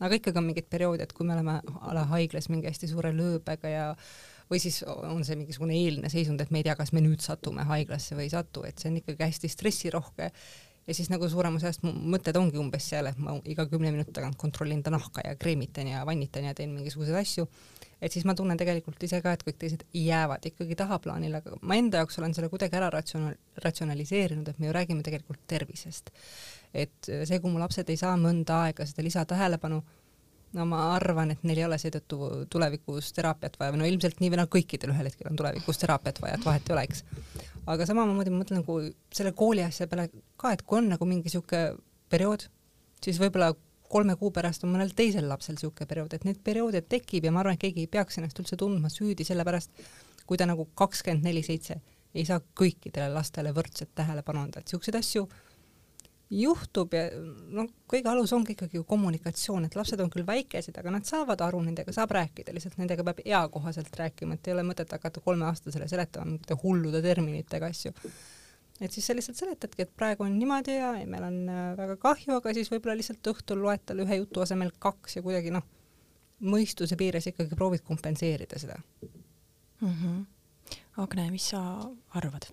aga ikkagi on mingid perioodid, kui me oleme a la haiglas mingi hästi suure lööbega ja või siis on see mingisugune eelne seisund, et me ei tea, kas me nüüd satume haiglasse või ei satu, et see on ikkagi hästi stressirohke ja siis nagu suurem osa ajast mu mõtted ongi umbes seal, et ma iga kümne minuti tagant kontrollin ta nahka ja kreemitan ja vannitan ja teen mingisuguseid asju, et siis ma tunnen tegelikult ise ka, et kõik teised jäävad ikkagi tahaplaanile, aga ma enda jaoks olen selle kuidagi ära ratsional-, ratsionaliseerinud, et me ju räägime tegelikult tervisest. et see, kui mu lapsed ei saa mõnda aega seda lisatähelepanu, no ma arvan, et neil ei ole seetõttu tulevikus teraapiat vaja no ilmselt nii või naa kõikidel ühel hetkel on tulevikus teraapiat vaja, et vahet ei ole, eks. Aga samamoodi ma mõtlen nagu selle kooli asja peale ka, et kui on nagu mingi sihuke periood, siis võib-olla kolme kuu pärast on mõnel teisel lapsel niisugune periood, et neid perioode tekib ja ma arvan, et keegi ei peaks ennast üldse tundma süüdi selle pärast, kui ta nagu kakskümmend neli seitse ei saa kõikidele lastele võrdset tähelepanu anda, et niisuguseid asju juhtub ja noh, kõige alus ongi ikkagi ju kommunikatsioon, et lapsed on küll väikesed, aga nad saavad aru, nendega saab rääkida, lihtsalt nendega peab eakohaselt rääkima, et ei ole mõtet hakata kolmeaastasele seletama mingite hullude terminitega asju. et siis sa lihtsalt seletadki, et praegu on niimoodi ja meil on äh, väga kahju, aga siis võib-olla lihtsalt õhtul loed talle ühe jutu asemel kaks ja kuidagi noh, mõistuse piires ikkagi proovid kompenseerida seda mm. -hmm. Agne, mis sa arvad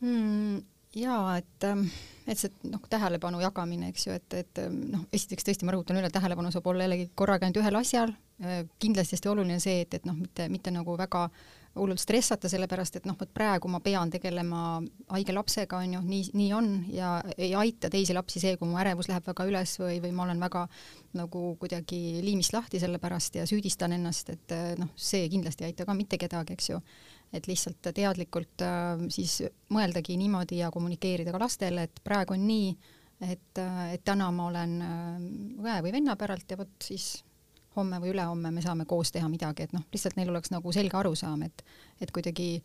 mm.? Jaa, et, ähm, et see noh, tähelepanu jagamine, eks ju, et, et ähm, noh, esiteks tõesti ma rõhutan üle, tähelepanu saab olla jällegi korraga ainult ühel asjal, äh, kindlasti hästi oluline see, et, et noh, mitte, mitte nagu väga hullult stressata, sellepärast et noh, vot praegu ma pean tegelema haige lapsega, on ju, nii, nii on ja ei aita teisi lapsi see, kui mu ärevus läheb väga üles või, või ma olen väga nagu kuidagi liimist lahti selle pärast ja süüdistan ennast, et noh, see kindlasti ei aita ka mitte kedagi, eks ju et lihtsalt teadlikult äh, siis mõeldagi niimoodi ja kommunikeerida ka lastele, et praegu on nii, et, äh, et täna ma olen äh, õe või venna päralt ja vot siis homme või ülehomme me saame koos teha midagi, et noh, lihtsalt neil oleks nagu selge arusaam, et, et kuidagi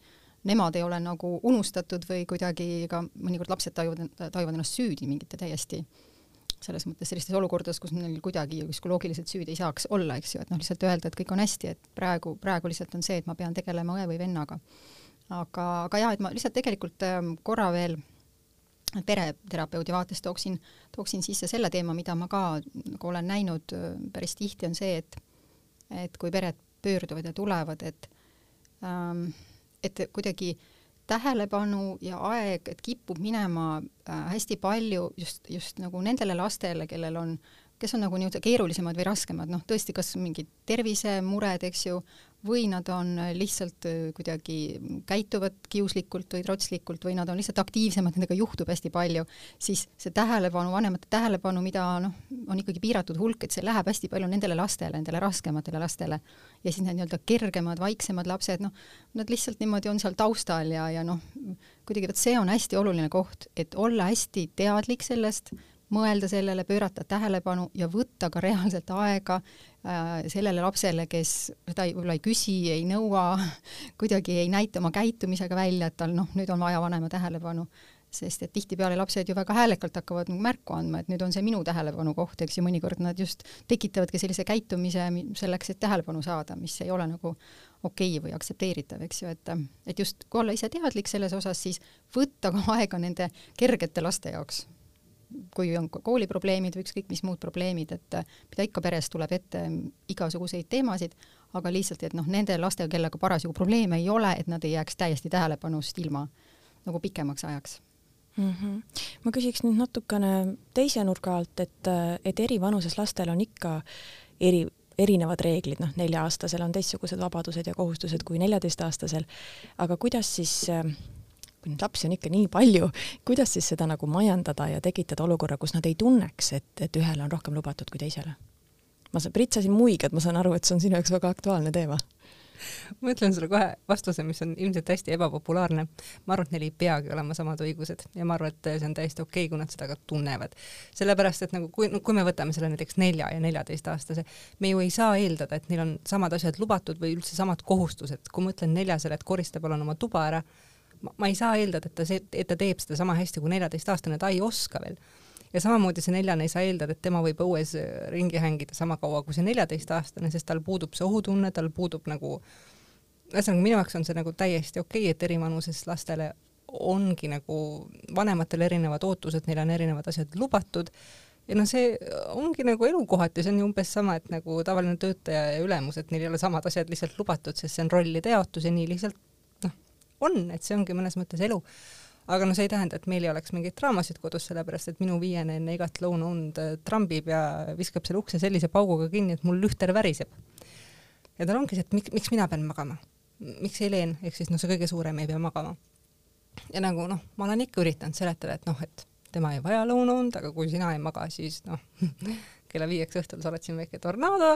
nemad ei ole nagu unustatud või kuidagi ka mõnikord lapsed tajuvad, tajuvad ennast süüdi mingite täiesti äh, selles mõttes sellistes olukordades, kus neil kuidagi psühholoogiliselt süüd ei saaks olla, eks ju, et noh, lihtsalt öelda, et kõik on hästi, et praegu, praegu lihtsalt on see, et ma pean tegelema õe või vennaga. aga, aga jah, et ma lihtsalt tegelikult ähm, korra veel pereterapeudi vaates tooksin, tooksin sisse selle teema, mida ma ka nagu olen näinud äh, päris tihti, on see, et et kui pered pöörduvad ja tulevad, et ähm, et kuidagi äh, tähelepanu ja aeg, et kipub minema äh, hästi palju just, just nagu nendele lastele, kellel on, kes on nagu nii-öelda keerulisemad või raskemad, noh tõesti, kas mingid tervisemured, eks ju, või nad on lihtsalt äh, kuidagi, käituvad kiuslikult või trotslikult või nad on lihtsalt aktiivsemad, nendega juhtub hästi palju, siis see tähelepanu, vanemate tähelepanu, mida noh, on ikkagi piiratud hulk, et see läheb hästi palju nendele lastele, nendele raskematele lastele. ja siis need nii-öelda kergemad, vaiksemad lapsed, noh, nad lihtsalt niimoodi on seal taustal ja, ja noh, kuidagi vot see on hästi oluline koht, et olla hästi teadlik sellest, mõelda sellele, pöörata tähelepanu ja võtta ka reaalselt aega äh, sellele lapsele, kes seda võib-olla ei küsi, ei nõua, kuidagi ei näita oma käitumisega välja, et tal noh, nüüd on vaja vanema tähelepanu sest et tihtipeale lapsed ju väga häälekalt hakkavad nagu märku andma, et nüüd on see minu tähelepanu koht, eks ju, mõnikord nad just tekitavadki sellise käitumise selleks, et tähelepanu saada, mis ei ole nagu okei okay või aktsepteeritav, eks ju, et, et just kui olla ise teadlik selles osas, siis võtta ka aega nende kergete laste jaoks. Kui on kooliprobleemid või ükskõik mis muud probleemid, et mida ikka peres tuleb ette igasuguseid teemasid, aga lihtsalt, et noh, nende lastega, kellega parasjagu probleeme ei ole, et nad ei jääks täiesti tähelepanust ilma nagu pikemaks ajaks mm. -hmm. ma küsiks nüüd natukene teise nurga alt, et, et eri vanuses lastel on ikka eri, erinevad reeglid, noh, nelja-aastasel on teistsugused vabadused ja kohustused kui neljateistaastasel, aga kuidas siis kui neid lapsi on ikka nii palju, kuidas siis seda nagu majandada ja tekitada olukorra, kus nad ei tunneks, et, et ühele on rohkem lubatud kui teisele? ma saan, Brit, sa siin muigad, ma saan aru, et see on sinu jaoks väga aktuaalne teema ma ütlen sulle kohe vastuse, mis on ilmselt hästi ebapopulaarne. ma arvan, et neil ei peagi olema samad õigused ja ma arvan, et see on täiesti okei okay,, kui nad seda ka tunnevad. sellepärast, et nagu kui, kui me võtame selle näiteks nelja ja neljateistaastase, me ju ei saa eeldada, et neil on samad asjad lubatud või üldse samad kohustused. kui ma ütlen neljasele, et korista palun oma tuba ära, ma ei saa eeldada, et ta see, et ta teeb seda sama hästi kui neljateistaastane, ta ei oska veel. Ja samamoodi see neljane ei saa eeldada, et tema võib õues äh, ringi hängida sama kaua kui see neljateistaastane, sest tal puudub see ohutunne, tal puudub nagu, ühesõnaga minu jaoks on see nagu täiesti okei okay,, et eri vanuses lastele ongi nagu vanematel erinevad ootused, neil on erinevad asjad lubatud. Ja noh, see ongi nagu elukohati, see on ju umbes sama, et nagu tavaline töötaja ja ülemus, et neil ei ole samad asjad lihtsalt lubatud, sest see on rollide jaotus ja nii lihtsalt on, et see ongi mõnes mõttes elu aga no see ei tähenda, et meil ei oleks mingeid draamasid kodus, sellepärast et minu viiene enne igat lõunaund äh, trambib ja viskab selle ukse sellise pauguga kinni, et mul lühter väriseb. ja tal ongi see, et miks, miks mina pean magama, miks Helen, ehk siis noh, see kõige suurem ei pea magama. ja nagu noh, ma olen ikka üritanud seletada, et noh, et tema ei vaja lõunaund, aga kui sina ei maga, siis noh kella viieks õhtul sa oled siin väike tornaado.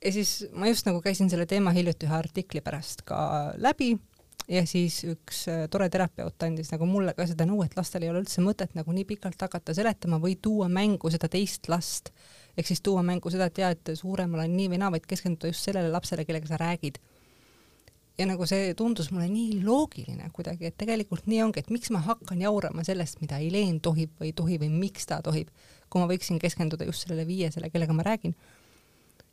ja siis ma just nagu käisin selle teema hiljuti ühe artikli pärast ka läbi ja siis üks äh, tore terapeut andis nagu mulle ka seda nõu, et lastel ei ole üldse mõtet nagu nii pikalt hakata seletama või tuua mängu seda teist last. ehk siis tuua mängu seda, et jaa, et suuremal on nii või naa, vaid keskenduda just sellele lapsele, kellega sa räägid. ja nagu see tundus mulle nii loogiline kuidagi, et tegelikult nii ongi, et miks ma hakkan jaurama sellest, mida Helen tohib või ei tohi või miks ta tohib, kui ma võiksin keskenduda just sellele viiesele, kellega ma räägin.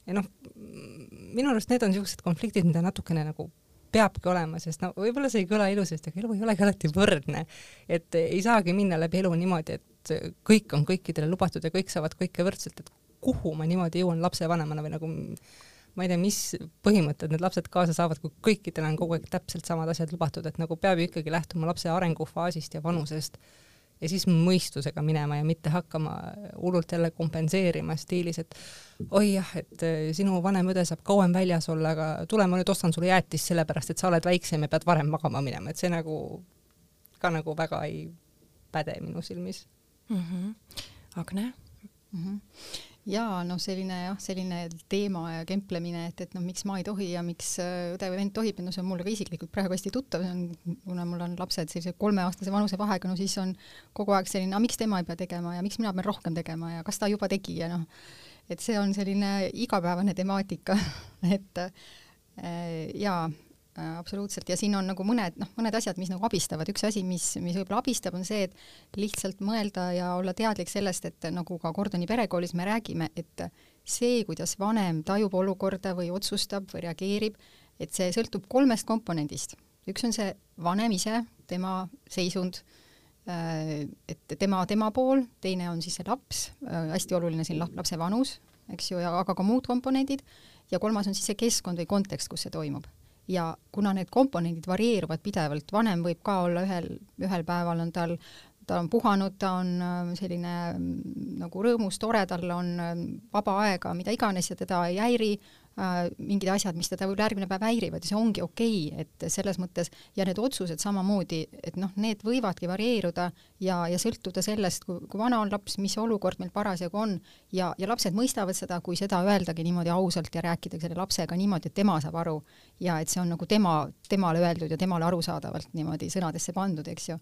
ja noh, minu arust need on niisugused konfliktid, mida natukene nagu peabki olema, sest no võib-olla see ei kõla ilusasti, aga elu ei olegi alati võrdne. et ei saagi minna läbi elu niimoodi, et kõik on kõikidele lubatud ja kõik saavad kõike võrdselt, et kuhu ma niimoodi jõuan lapsevanemana või nagu ma ei tea, mis põhimõtted need lapsed kaasa saavad, kui kõikidele on kogu aeg täpselt samad asjad lubatud, et nagu peab ju ikkagi lähtuma lapse arengufaasist ja vanusest ja siis mõistusega minema ja mitte hakkama hullult jälle kompenseerima stiilis, et oi jah, et eh, sinu vanem õde saab kauem väljas olla, aga tule, ma nüüd ostan sulle jäätist sellepärast, et sa oled väiksem ja pead varem magama minema, et see nagu ka nagu väga ei päde minu silmis mm. -hmm. Agne mm? -hmm jaa, noh, selline jah, selline teema ja kemplemine, et, et noh, miks ma ei tohi ja miks äh, õde või vend tohib, no see on mulle ka isiklikult praegu hästi tuttav, see on, kuna mul on lapsed sellise kolmeaastase vanusevahega, no siis on kogu aeg selline, miks tema ei pea tegema ja miks mina pean rohkem tegema ja kas ta juba tegi ja noh, et see on selline igapäevane temaatika et äh, jaa absoluutselt, ja siin on nagu mõned, noh, mõned asjad, mis nagu abistavad, üks asi, mis, mis võib-olla abistab, on see, et lihtsalt mõelda ja olla teadlik sellest, et nagu ka Gordoni perekoolis me räägime, et see, kuidas vanem tajub olukorda või otsustab või reageerib, et see sõltub kolmest komponendist. üks on see vanem ise, tema seisund, äh, et tema, tema pool, teine on siis see laps, äh, hästi oluline siin lapse vanus, eks ju, ja aga ka muud komponendid, ja kolmas on siis see keskkond või kontekst, kus see toimub ja kuna need komponendid varieeruvad pidevalt, vanem võib ka olla ühel, ühel päeval on tal, ta on puhanud, ta on äh, selline mm, nagu rõõmus, tore, tal on äh, vaba aega, mida iganes ja teda ei häiri mingid asjad, mis teda võib-olla järgmine päev häirivad ja see ongi okei okay,, et selles mõttes ja need otsused samamoodi, et noh, need võivadki varieeruda ja, ja sõltuda sellest, kui, kui vana on laps, mis olukord meil parasjagu on ja, ja lapsed mõistavad seda, kui seda öeldagi niimoodi ausalt ja rääkida selle lapsega niimoodi, et tema saab aru. Ja et see on nagu tema, temale öeldud ja temale arusaadavalt niimoodi sõnadesse pandud, eks ju.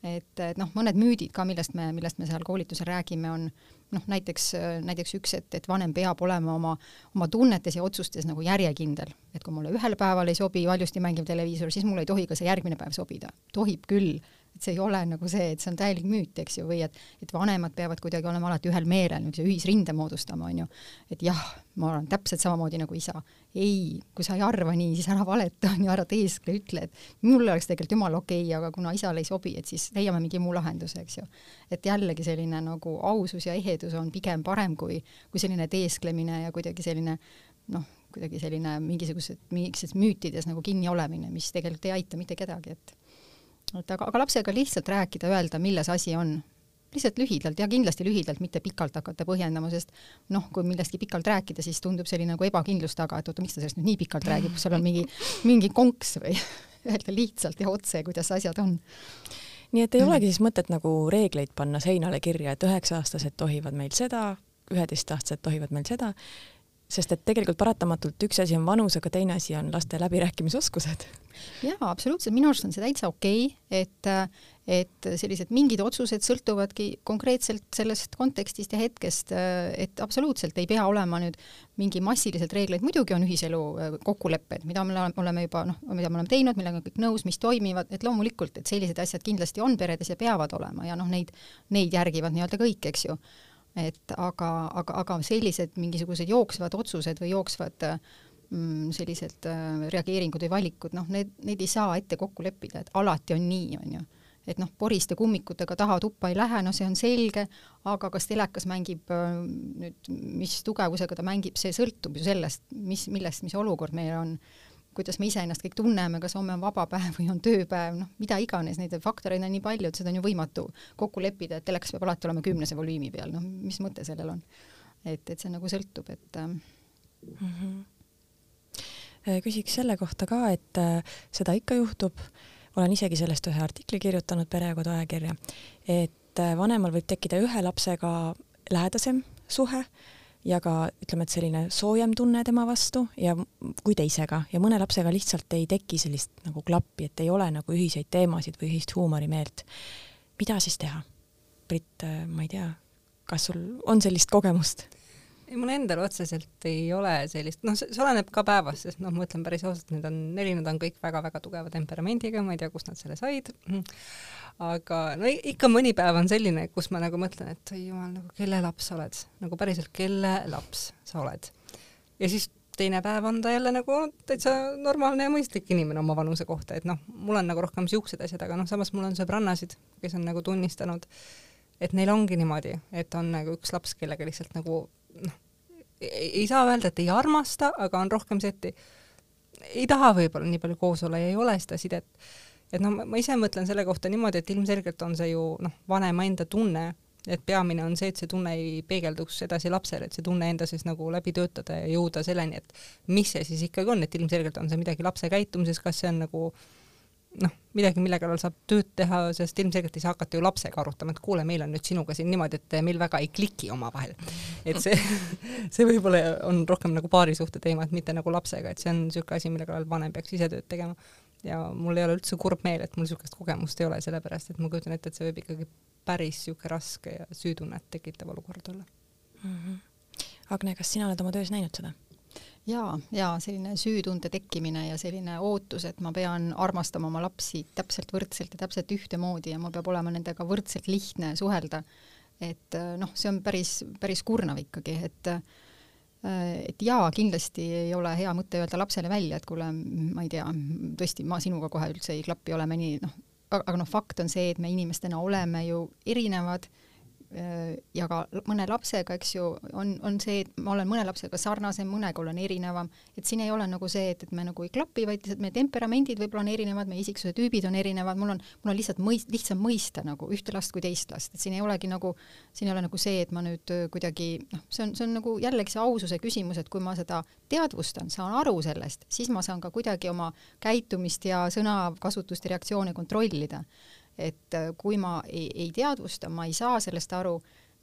Et, et noh, mõned müüdid ka, millest me, millest me seal koolitusel räägime, on noh, näiteks, näiteks üks, et, et vanem peab olema oma, oma tunnetes ja otsustes nagu järjekindel. et kui mulle ühel päeval ei sobi valjusti mängiv televiisor, siis mul ei tohi ka see järgmine päev sobida. tohib küll, et see ei ole nagu see, et see on täielik müüt, eks ju, või et, et vanemad peavad kuidagi olema alati ühel meelel, niisuguse ühisrinde moodustama, on ju. et jah, ma olen täpselt samamoodi nagu isa. ei, kui sa ei arva nii, siis ära valeta, on ju, ära teeskle, ütle, et mulle oleks tegelikult jumala okei okay,, aga kuna isale ei sobi, et siis leiame mingi muu lahenduse, eks ju. et jällegi selline nagu ausus ja ehedus on pigem parem kui, kui selline teesklemine ja kuidagi selline noh, kuidagi selline mingisugused, mingisugused müütides nagu kinni olemine, mis tegelikult ei aita mitte kedagi, et et aga, aga lapsega lihtsalt rääkida, öelda, milles asi on, lihtsalt lühidalt ja kindlasti lühidalt, mitte pikalt hakata põhjendama, sest noh, kui millestki pikalt rääkida, siis tundub selline nagu ebakindlus taga, et oota, miks ta sellest nüüd nii pikalt räägib, seal on mingi, mingi konks või öelda lihtsalt ja otse, kuidas asjad on. nii et ei olegi siis mõtet nagu reegleid panna seinale kirja, et üheksa-aastased tohivad meil seda, üheteistaastased tohivad meil seda, sest et tegelikult paratamatult üks asi on vanus, aga teine asi on laste läbirääkimisoskused. jaa, absoluutselt, minu arust on see täitsa okei okay,, et et sellised mingid otsused sõltuvadki konkreetselt sellest kontekstist ja hetkest, et absoluutselt ei pea olema nüüd mingi massiliselt reegleid, muidugi on ühiselu äh, kokkulepped, mida me oleme juba noh, mida me oleme teinud, millega kõik nõus, mis toimivad, et loomulikult, et sellised asjad kindlasti on peredes ja peavad olema ja noh, neid, neid järgivad nii-öelda kõik, eks ju et aga, aga, aga sellised mingisugused jooksvad otsused või jooksvad mm, sellised äh, reageeringud või valikud, noh, need, neid ei saa ette kokku leppida, et alati on nii, on ju. et noh, poriste kummikutega taha tuppa ei lähe, no see on selge, aga kas telekas mängib äh, nüüd, mis tugevusega ta mängib, see sõltub ju sellest, mis, millest, mis olukord meil on kuidas me iseennast kõik tunneme, kas homme on vaba päev või on tööpäev, noh, mida iganes, neid faktoreid on nii palju, et seda on ju võimatu kokku leppida, et telekas peab alati olema kümnese volüümi peal, noh, mis mõte sellel on? et, et see nagu sõltub, et mm. -hmm. küsiks selle kohta ka, et äh, seda ikka juhtub, olen isegi sellest ühe artikli kirjutanud Perekodu ajakirja, et vanemal võib tekkida ühe lapsega lähedasem suhe ja ka ütleme, et selline soojem tunne tema vastu ja kui teisega ja mõne lapsega lihtsalt ei teki sellist nagu klappi, et ei ole nagu ühiseid teemasid või ühist huumorimeelt. mida siis teha? Brit, ma ei tea, kas sul on sellist kogemust? Mul endal otseselt ei ole sellist, noh, see oleneb ka päevast, sest noh, ma ütlen päris ausalt, need on, erinevad on kõik väga-väga tugeva temperamendiga, ma ei tea, kust nad selle said aga no ikka mõni päev on selline, kus ma nagu mõtlen, et oi jumal, nagu kelle laps sa oled, nagu päriselt, kelle laps sa oled. ja siis teine päev on ta jälle nagu täitsa normaalne ja mõistlik inimene oma vanuse kohta, et noh, mul on nagu rohkem siuksed asjad, aga noh, samas mul on sõbrannasid, kes on nagu tunnistanud, et neil ongi niimoodi, et on nagu üks laps, kellega lihtsalt nagu noh, ei saa öelda, et ei armasta, aga on rohkem see, et ei taha võib-olla nii palju koos olla ja ei ole seda sidet. Et noh, ma ise mõtlen selle kohta niimoodi, et ilmselgelt on see ju noh, vanema enda tunne, et peamine on see, et see tunne ei peegelduks edasi lapsele, et see tunne enda sees nagu läbi töötada ja jõuda selleni, et mis see siis ikkagi on, et ilmselgelt on see midagi lapse käitumises, kas see on nagu noh, midagi, mille kallal saab tööd teha, sest ilmselgelt ei saa hakata ju lapsega arutama, et kuule, meil on nüüd sinuga siin niimoodi, et meil väga ei kliki omavahel. et see, see võib-olla on rohkem nagu paarisuhte teema, et mitte nagu lapsega, et see on niisugune asi, mille kallal vanem peaks ise tööd tegema ja mul ei ole üldse kurb meel, et mul niisugust kogemust ei ole, sellepärast et ma kujutan ette, et see võib ikkagi päris niisugune raske ja süütunnet tekitav olukord olla mm. -hmm. Agne, kas sina oled oma töös näinud seda? Jaa, jaa, selline süütunde tekkimine ja selline ootus, et ma pean armastama oma lapsi täpselt võrdselt ja täpselt ühtemoodi ja mul peab olema nendega võrdselt lihtne suhelda. et noh, see on päris, päris kurnav ikkagi, et äh, Äh, et jaa, kindlasti ei ole hea mõte öelda lapsele välja, et kuule, ma ei tea, tõesti, ma sinuga kohe üldse ei klapi, oleme nii, noh, aga noh, fakt on see, et me inimestena oleme ju erinevad Äh, ja ka mõne lapsega, eks ju, on, on see, et ma olen mõne lapsega sarnasem, mõnega olen erinevam, et siin ei ole nagu see, et, et me nagu ei klapi, vaid lihtsalt meie temperamendid võib-olla on erinevad, meie isiksuse tüübid on erinevad, mul on, mul on lihtsalt mõist-, lihtsam mõista nagu ühte last kui teist last, et siin ei olegi nagu, siin ei ole nagu see, et ma nüüd äh, kuidagi noh, see on, see on nagu jällegi see aususe küsimus, et kui ma seda teadvustan, saan aru sellest, siis ma saan ka kuidagi oma käitumist ja sõnakasutust ja reaktsioone kontrollida et äh, kui ma ei, ei teadvusta, ma ei saa sellest aru,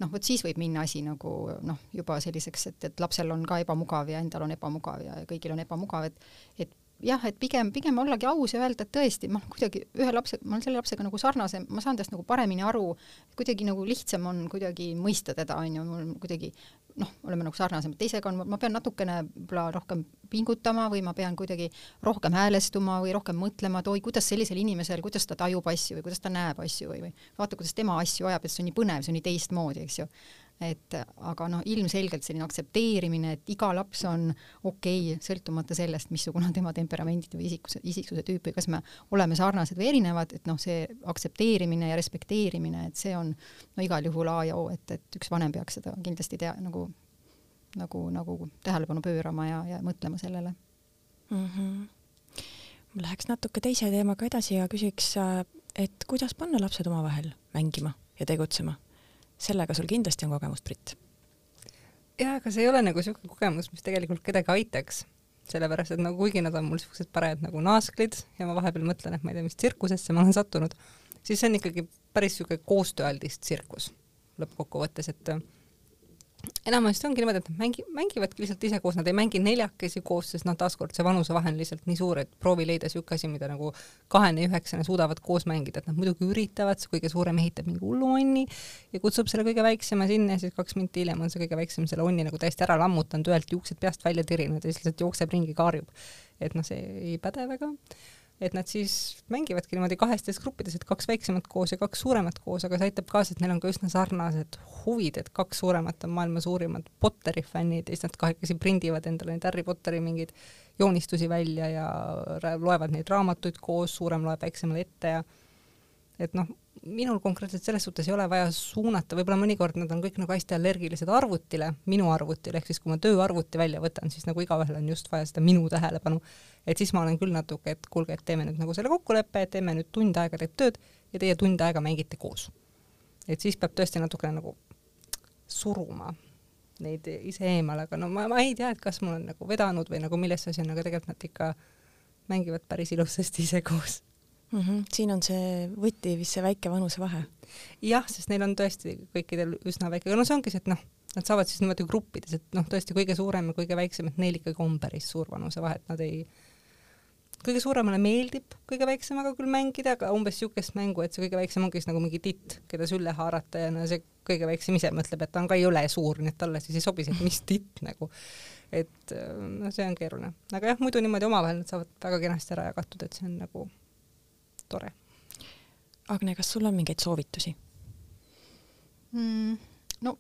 noh, vot siis võib minna asi nagu noh, juba selliseks, et, et lapsel on ka ebamugav ja endal on ebamugav ja kõigil on ebamugav, et et jah, et pigem, pigem ollagi aus ja öelda, et tõesti, ma kuidagi ühe lapse, ma olen selle lapsega nagu sarnasem, ma saan tast nagu paremini aru, kuidagi nagu lihtsam on kuidagi mõista teda, on ju, mul kuidagi noh, oleme nagu sarnasemad, teisega on, ma pean natukene võib-olla rohkem pingutama või ma pean kuidagi rohkem häälestuma või rohkem mõtlema, et oi, kuidas sellisel inimesel, kuidas ta tajub asju või kuidas ta näeb asju või, või vaata, kuidas tema asju ajab, et see on nii põnev, see on nii teistmoodi, eks ju. Et aga noh, ilmselgelt selline aktsepteerimine, et iga laps on okei okay,, sõltumata sellest, missugune on tema temperamendid või isiksuse, isiksuse tüüp või kas me oleme sarnased või erinevad, et noh, see aktsepteerimine ja respekteerimine, et see on no igal juhul A ja O, et, et üks vanem peaks seda kindlasti tea, nagu, nagu, nagu tähelepanu pöörama ja, ja mõtlema sellele mm. -hmm. läheks natuke teise teemaga edasi ja küsiks, et kuidas panna lapsed omavahel mängima ja tegutsema sellega sul kindlasti on kogemust, Brit. jaa, aga see ei ole nagu niisugune kogemus, mis tegelikult kedagi aitaks. sellepärast, et nagu kuigi nad on mul niisugused parajad nagu naasklid ja ma vahepeal mõtlen, et ma ei tea, mis tsirkusesse ma olen sattunud, siis see on ikkagi päris niisugune koostööaldis tsirkus lõppkokkuvõttes, et enamasti ongi niimoodi, et nad mängi-, mängivadki lihtsalt ise koos, nad ei mängi neljakesi koos, sest noh, taaskord see vanusevahe on lihtsalt nii suur, et proovi leida niisugune asi, mida nagu kahene ja üheksane suudavad koos mängida, et nad muidugi üritavad, see kõige suurem ehitab mingi hullu onni ja kutsub selle kõige väiksema sinna ja siis kaks minti hiljem on see kõige väiksem selle onni nagu täiesti ära lammutanud, ühelt juuksed peast välja tirinud ja siis lihtsalt jookseb ringi, kaarjub. et noh, see ei päde väga et nad siis mängivadki niimoodi kahestes gruppides, et kaks väiksemat koos ja kaks suuremat koos, aga see aitab kaasa, et neil on ka üsna sarnased huvid, et kaks suuremat on maailma suurimad Potteri fännid ja siis nad kahekesi prindivad endale neid Harry Potteri mingeid joonistusi välja ja loevad neid raamatuid koos, suurem loeb väiksemale ette ja et noh, minul konkreetselt selles suhtes ei ole vaja suunata, võib-olla mõnikord nad on kõik nagu hästi allergilised arvutile, minu arvutile, ehk siis kui ma tööarvuti välja võtan, siis nagu igaühel on just vaja seda minu tähelepanu. et siis ma olen küll natuke, et kuulge, et teeme nüüd nagu selle kokkuleppe, teeme nüüd tund aega teeb tööd ja teie tund aega mängite koos. et siis peab tõesti natukene nagu suruma neid ise eemale, aga no ma, ma ei tea, et kas mul on nagu vedanud või nagu milles asi on, aga tegelikult nad ikka mängivad päris ilusasti ise koos mm. -hmm. siin on see võti vist see väike vanusevahe. jah, sest neil on tõesti kõikidel üsna väike, no see ongi see, et noh, nad saavad siis niimoodi gruppides, et noh, tõesti kõige suurem ja kõige väiksem, et neil ikkagi on päris suur vanusevahe, et nad ei kõige suuremale meeldib kõige väiksemaga küll mängida, aga umbes niisugust mängu, et see kõige väiksem ongi siis nagu mingi titt, keda sülle haarata ja no see kõige väiksem ise mõtleb, et ta on ka jõle suur, nii et talle siis ei sobi see, et mis titt nagu. et no see on keeruline, aga jah, muidu niimoodi omavahel nad saavad väga kenasti ära jagatud, et see on nagu tore. Agne, kas sul on mingeid soovitusi mm,? no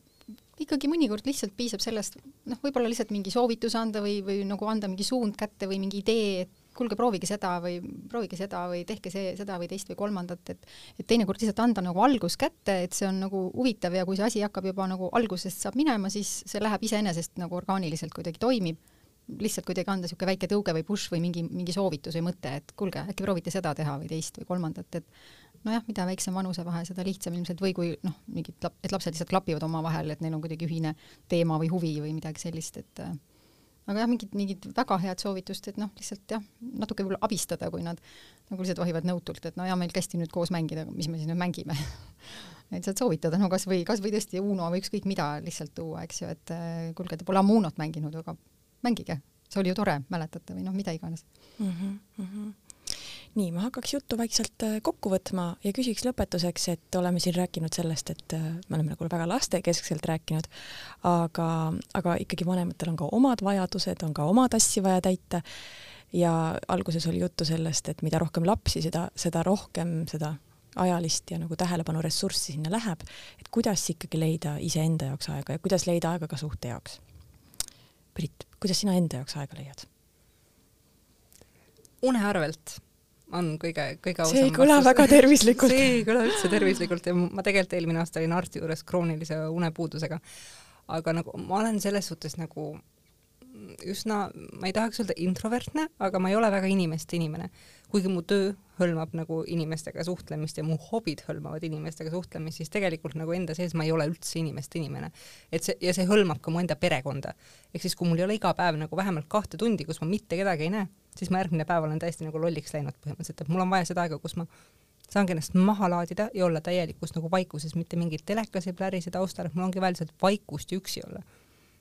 ikkagi mõnikord lihtsalt piisab sellest, noh, võib-olla lihtsalt mingi soovitus anda või, või nagu anda mingi suund kätte või mingi idee, et kuulge, proovige seda või proovige seda või tehke see, seda või teist või kolmandat, et et teinekord lihtsalt anda nagu algus kätte, et see on nagu huvitav ja kui see asi hakkab juba nagu algusest saab minema, siis see läheb iseenesest nagu orgaaniliselt kuidagi toimib lihtsalt kuidagi anda niisugune väike tõuge või push või mingi, mingi soovitus või mõte, et kuulge, äkki proovite seda teha või teist või kolmandat, et nojah, mida väiksem vanusevahe, seda lihtsam ilmselt või kui noh, mingid, et lapsed lihtsalt klapivad omavahel, et neil on kuidagi ühine teema või huvi või midagi sellist, et äh, aga jah, mingid, mingid väga head soovitust, et noh, lihtsalt jah, natuke võib-olla abistada, kui nad nagu lihtsalt vahivad nõutult, et no ja meil kästi nüüd koos mängida, mis me siis nüüd mängime? Et sealt soovitada, no kas või, kas või tõesti Uno või ükskõik mida lihtsalt tuua, eks ju, et äh, kuulge, te pole ammu Unot mänginud, aga mängige, see oli ju tore, mäletate või noh, mida iganes mm. -hmm, mm -hmm nii, ma hakkaks juttu vaikselt äh, kokku võtma ja küsiks lõpetuseks, et oleme siin rääkinud sellest, et äh, me oleme nagu väga lastekeskselt rääkinud, aga, aga ikkagi vanematel on ka omad vajadused, on ka omad asju vaja täita. ja alguses oli juttu sellest, et mida rohkem lapsi, seda, seda rohkem seda ajalist ja nagu tähelepanu ressurssi sinna läheb, et kuidas ikkagi leida iseenda jaoks aega ja kuidas leida aega ka suhte jaoks Brit, kuidas sina enda jaoks aega leiad? une arvelt on kõige, kõige ausam see ei kõla väga tervislikult see ei kõla üldse tervislikult ja ma tegelikult eelmine aasta olin arsti juures kroonilise unepuudusega. aga nagu ma olen selles suhtes nagu üsna, ma ei tahaks öelda introvertne, aga ma ei ole väga inimeste inimene. Kuigi mu töö hõlmab nagu inimestega suhtlemist ja mu hobid hõlmavad inimestega suhtlemist, siis tegelikult nagu enda sees ma ei ole üldse inimeste inimene. et see, ja see hõlmab ka mu enda perekonda. ehk siis, kui mul ei ole iga päev nagu vähemalt kahte tundi, kus ma mitte kedagi ei näe, siis ma järgmine päev olen täiesti nagu lolliks läinud põhimõtteliselt, et mul on vaja seda aega, kus ma saangi ennast maha laadida ja olla täielikus nagu vaikuses, mitte mingit telekas ei plärise taustal, et mul ongi vaja lihtsalt vaikust ja üksi olla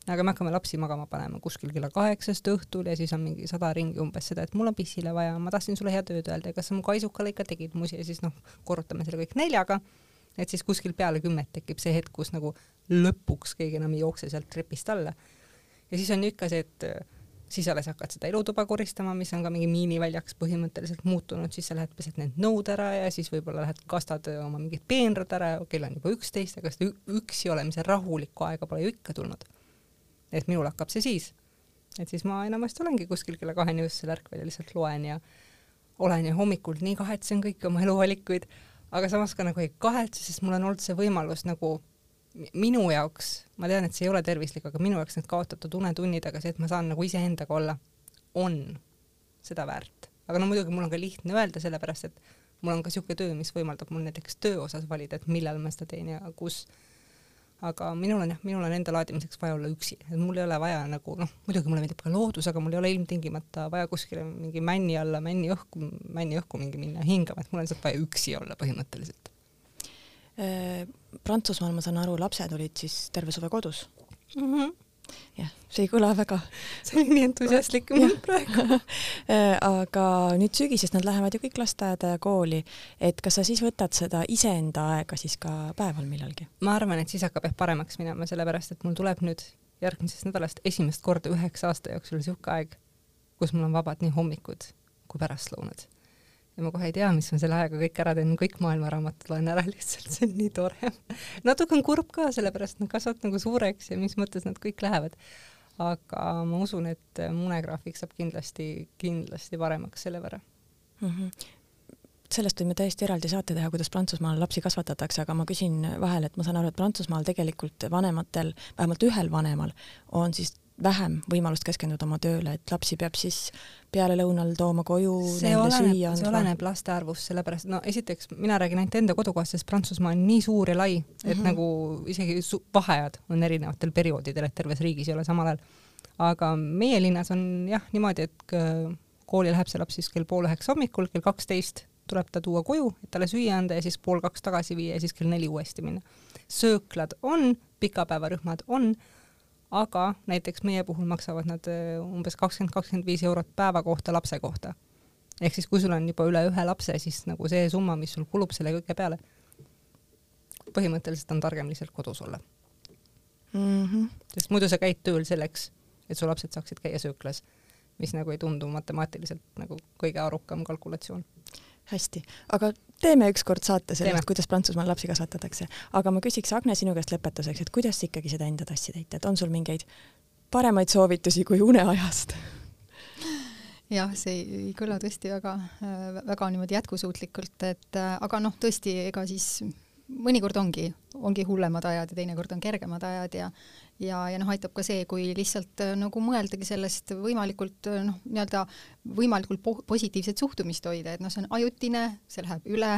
aga me hakkame lapsi magama panema kuskil kella kaheksast õhtul ja siis on mingi sada ringi umbes seda, et mul on pissile vaja, ma tahtsin sulle head ööd öelda ja kas sa mu kaisukale ikka tegid musi ja siis noh, korrutame selle kõik neljaga, et siis kuskil peale kümmet tekib see hetk, kus nagu lõpuks keegi enam ei jookse sealt trepist alla. ja siis on ju ikka see, et siis alles hakkad seda elutuba koristama, mis on ka mingi miiniväljaks põhimõtteliselt muutunud, siis sa lähed pesed need nõud ära ja siis võib-olla lähed kastad oma mingid peenrad ära, kell on juba üksteist, aga seda üksi olemise rahulikku aega pole ju ikka tulnud. Et minul hakkab see siis. et siis ma enamasti olengi kuskil kella kaheni öösel ärkvel ja lihtsalt loen ja olen ja hommikul nii kahetsen kõiki oma eluvalikuid, aga samas ka nagu ei kahetse, sest mul on olnud see võimalus nagu minu jaoks, ma tean, et see ei ole tervislik, aga minu jaoks need kaotatud unetunnid, aga see, et ma saan nagu iseendaga olla, on seda väärt. aga no muidugi mul on ka lihtne öelda, sellepärast et mul on ka niisugune töö, mis võimaldab mul näiteks töö osas valida, et millal ma seda teen ja kus aga minul on jah, minul on enda laadimiseks vaja olla üksi, et mul ei ole vaja nagu noh, muidugi mulle meeldib ka loodus, aga mul ei ole ilmtingimata vaja kuskile mingi männi alla, männi õhku, männi õhku mingi minna hingama, et mul on lihtsalt vaja üksi olla põhimõtteliselt. Äh, Prantsusmaal, ma saan aru, lapsed olid siis terve suve kodus mm? -hmm jah, see ei kõla väga. see oli nii entusiastlik praegu. Äh, aga nüüd sügisest nad lähevad ju kõik lasteaeda ja kooli, et kas sa siis võtad seda iseenda aega siis ka päeval millalgi? ma arvan, et siis hakkab jah paremaks minema, sellepärast et mul tuleb nüüd järgmisest nädalast esimest korda üheksa aasta jooksul niisugune aeg, kus mul on vabad nii hommikud kui pärastlõunad ja ma kohe ei tea, mis ma selle ajaga kõik ära teen, kõik maailmaraamatud loen ära lihtsalt, see on nii tore. natuke on kurb ka, sellepärast nad kasvavad nagu suureks ja mis mõttes nad kõik lähevad. aga ma usun, et munegraafik saab kindlasti, kindlasti paremaks selle võrra mm. -hmm sellest võime täiesti eraldi saate teha, kuidas Prantsusmaal lapsi kasvatatakse, aga ma küsin vahele, et ma saan aru, et Prantsusmaal tegelikult vanematel, vähemalt ühel vanemal on siis vähem võimalust keskenduda oma tööle, et lapsi peab siis pealelõunal tooma koju, neile süüa andma? see oleneb laste arvust, sellepärast no esiteks mina räägin ainult enda kodukohast, sest Prantsusmaa on nii suur ja lai, et mm -hmm. nagu isegi vaheajad on erinevatel perioodidel, et terves riigis ei ole samal ajal. aga meie linnas on jah niimoodi, et kooli läheb see laps siis kell pool üheksa hommikul, kell kaksteist tuleb ta tuua koju, et talle süüa anda ja siis pool kaks tagasi viia ja siis kell neli uuesti minna. sööklad on, pikapäevarühmad on aga näiteks meie puhul maksavad nad äh, umbes kakskümmend, kakskümmend viis eurot päeva kohta lapse kohta. ehk siis, kui sul on juba üle ühe lapse, siis nagu see summa, mis sul kulub selle kõige peale, põhimõtteliselt on targem lihtsalt kodus olla mm. -hmm. sest muidu sa käid tööl selleks, et su lapsed saaksid käia sööklas, mis nagu ei tundu matemaatiliselt nagu kõige arukam kalkulatsioon hästi, aga teeme ükskord saate sellest, kuidas Prantsusmaal lapsi kasvatatakse. aga ma küsiks, Agne, sinu käest lõpetuseks, et kuidas sa ikkagi seda enda tassi täita, et on sul mingeid paremaid soovitusi kui uneajast? jah, see ei, kõla tõesti väga, väga niimoodi jätkusuutlikult, et aga noh, tõesti, ega siis mõnikord ongi, ongi hullemad ajad ja teinekord on kergemad ajad ja ja, ja noh, aitab ka see, kui lihtsalt äh, nagu mõeldagi sellest võimalikult äh, noh, nii-öelda võimalikult po positiivset suhtumist hoida, et noh, see on ajutine, see läheb üle,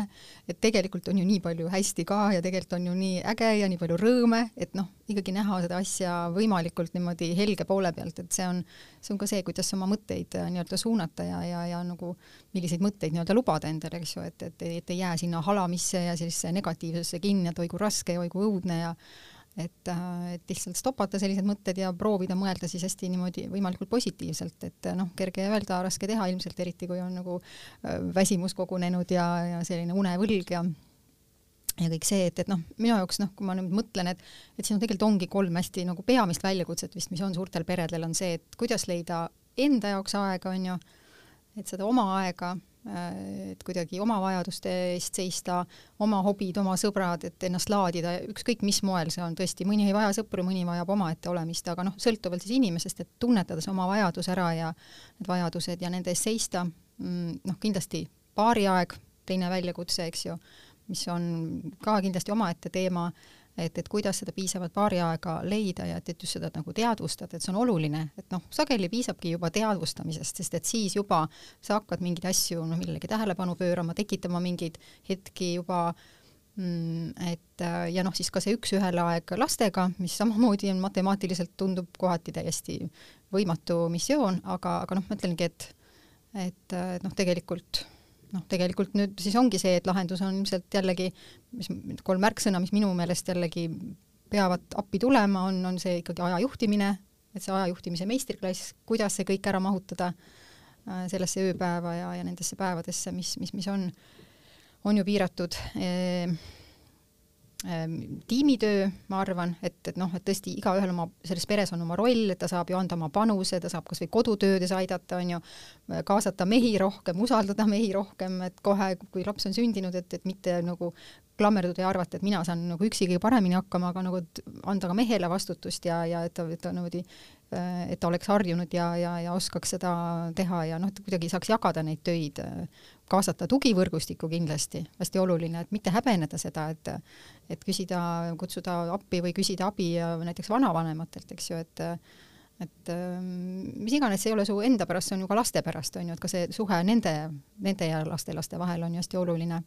et tegelikult on ju nii palju hästi ka ja tegelikult on ju nii äge ja nii palju rõõme, et noh, ikkagi näha seda asja võimalikult niimoodi helge poole pealt, et see on, see on ka see, kuidas oma mõtteid äh, nii-öelda suunata ja, ja, ja nagu milliseid mõtteid nii-öelda lubada endale, eks ju, et, et, et ei jää sinna halamisse ja sellisesse negatiivsusesse kinni, et oi kui raske ja oi kui õudne ja et, äh, et lihtsalt stopata sellised mõtted ja proovida mõelda siis hästi niimoodi võimalikult positiivselt, et äh, noh, kerge öelda, raske teha ilmselt, eriti kui on nagu äh, väsimus kogunenud ja, ja selline unevõlg ja ja kõik see, et, et noh, minu jaoks noh, kui ma nüüd mõtlen, et et siin on tegelikult ongi kolm hästi nagu peamist väljakutset vist, mis on suurtel peredel, on see, et kuidas leida enda jaoks aega, on ju, et seda oma aega et kuidagi oma vajaduste eest seista, oma hobid, oma sõbrad, et ennast laadida, ükskõik mis moel see on, tõesti, mõni ei vaja sõpru, mõni vajab omaette olemist, aga noh, sõltuvalt siis inimesest, et tunnetada see oma vajadus ära ja need vajadused ja nende eest seista, mm, noh, kindlasti paariaeg, teine väljakutse, eks ju, mis on ka kindlasti omaette teema et, et kuidas seda piisavat paariaega leida ja et, et just seda nagu teadvustada, et see on oluline, et noh, sageli piisabki juba teadvustamisest, sest et siis juba sa hakkad mingeid asju noh, millegi tähelepanu pöörama, tekitama mingeid hetki juba mm, et ja noh, siis ka see üks-ühele aeg lastega, mis samamoodi on matemaatiliselt tundub kohati täiesti võimatu missioon, aga, aga noh, ma ütlengi, et, et noh, tegelikult noh, tegelikult nüüd siis ongi see, et lahendus on ilmselt jällegi, mis kolm märksõna, mis minu meelest jällegi peavad appi tulema, on, on see ikkagi aja juhtimine, et see aja juhtimise meistriklass, kuidas see kõik ära mahutada äh, sellesse ööpäeva ja, ja nendesse päevadesse, mis, mis, mis on, on ju piiratud e,. Ehm, tiimitöö, ma arvan, et, et noh, et tõesti igaühel oma, selles peres on oma roll, et ta saab ju anda oma panuse, ta saab kas või kodutöödes aidata, on ju, kaasata mehi rohkem, usaldada mehi rohkem, et kohe, kui laps on sündinud, et, et mitte nagu klammerduda ja arvata, et mina saan nagu üksi kõige paremini hakkama, aga nagu anda ka mehele vastutust ja, ja et ta, et ta niimoodi et ta oleks harjunud ja, ja, ja oskaks seda teha ja noh, et kuidagi saaks jagada neid töid, kaasata tugivõrgustikku kindlasti, hästi oluline, et mitte häbeneda seda, et et küsida, kutsuda appi või küsida abi näiteks vanavanematelt, eks ju, et et mis iganes, see ei ole su enda pärast, see on ju ka laste pärast, on ju, et ka see suhe nende, nende ja lastelaste vahel on ju hästi oluline.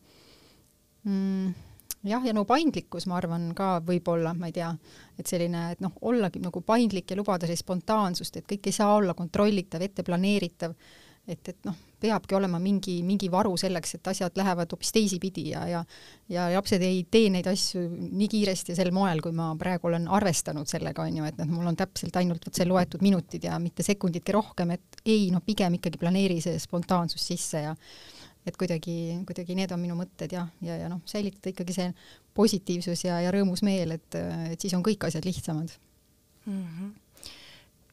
Mm jah, ja no paindlikkus, ma arvan ka võib-olla, ma ei tea, et selline, et noh, ollagi nagu paindlik ja lubada sellist spontaansust, et kõik ei saa olla kontrollitav, ette planeeritav, et, et noh, peabki olema mingi, mingi varu selleks, et asjad lähevad hoopis teisipidi ja, ja ja lapsed ei tee neid asju nii kiiresti ja sel moel, kui ma praegu olen arvestanud sellega, on ju, et noh, mul on täpselt ainult vot see loetud minutid ja mitte sekunditki rohkem, et ei, noh, pigem ikkagi planeeri see spontaansus sisse ja et kuidagi, kuidagi need on minu mõtted ja, ja, ja noh, säilitada ikkagi see positiivsus ja, ja rõõmus meel, et, et siis on kõik asjad lihtsamad mm. -hmm.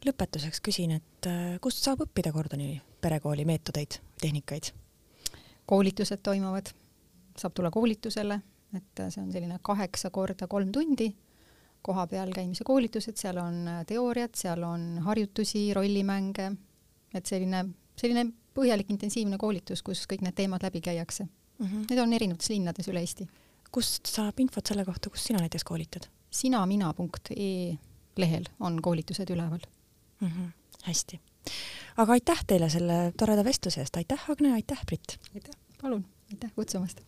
lõpetuseks küsin, et äh, kust saab õppida Gordoni perekooli meetodeid, tehnikaid? koolitused toimuvad, saab tulla koolitusele, et see on selline kaheksa korda kolm tundi koha peal käimise koolitused, seal on teooriad, seal on harjutusi, rollimänge, et selline, selline põhjalik intensiivne koolitus, kus kõik need teemad läbi käiakse mm. -hmm. Need on erinevates linnades üle Eesti. kust saab infot selle kohta, kus sina näiteks koolitad? sinamina.ee lehel on koolitused üleval mm. -hmm. hästi. aga aitäh teile selle toreda vestluse eest, aitäh Agne, aitäh Brit! aitäh, palun, aitäh kutsumast!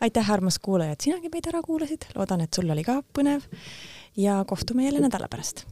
aitäh, armas kuulaja, et sinagi meid ära kuulasid, loodan, et sul oli ka põnev ja kohtume jälle nädala pärast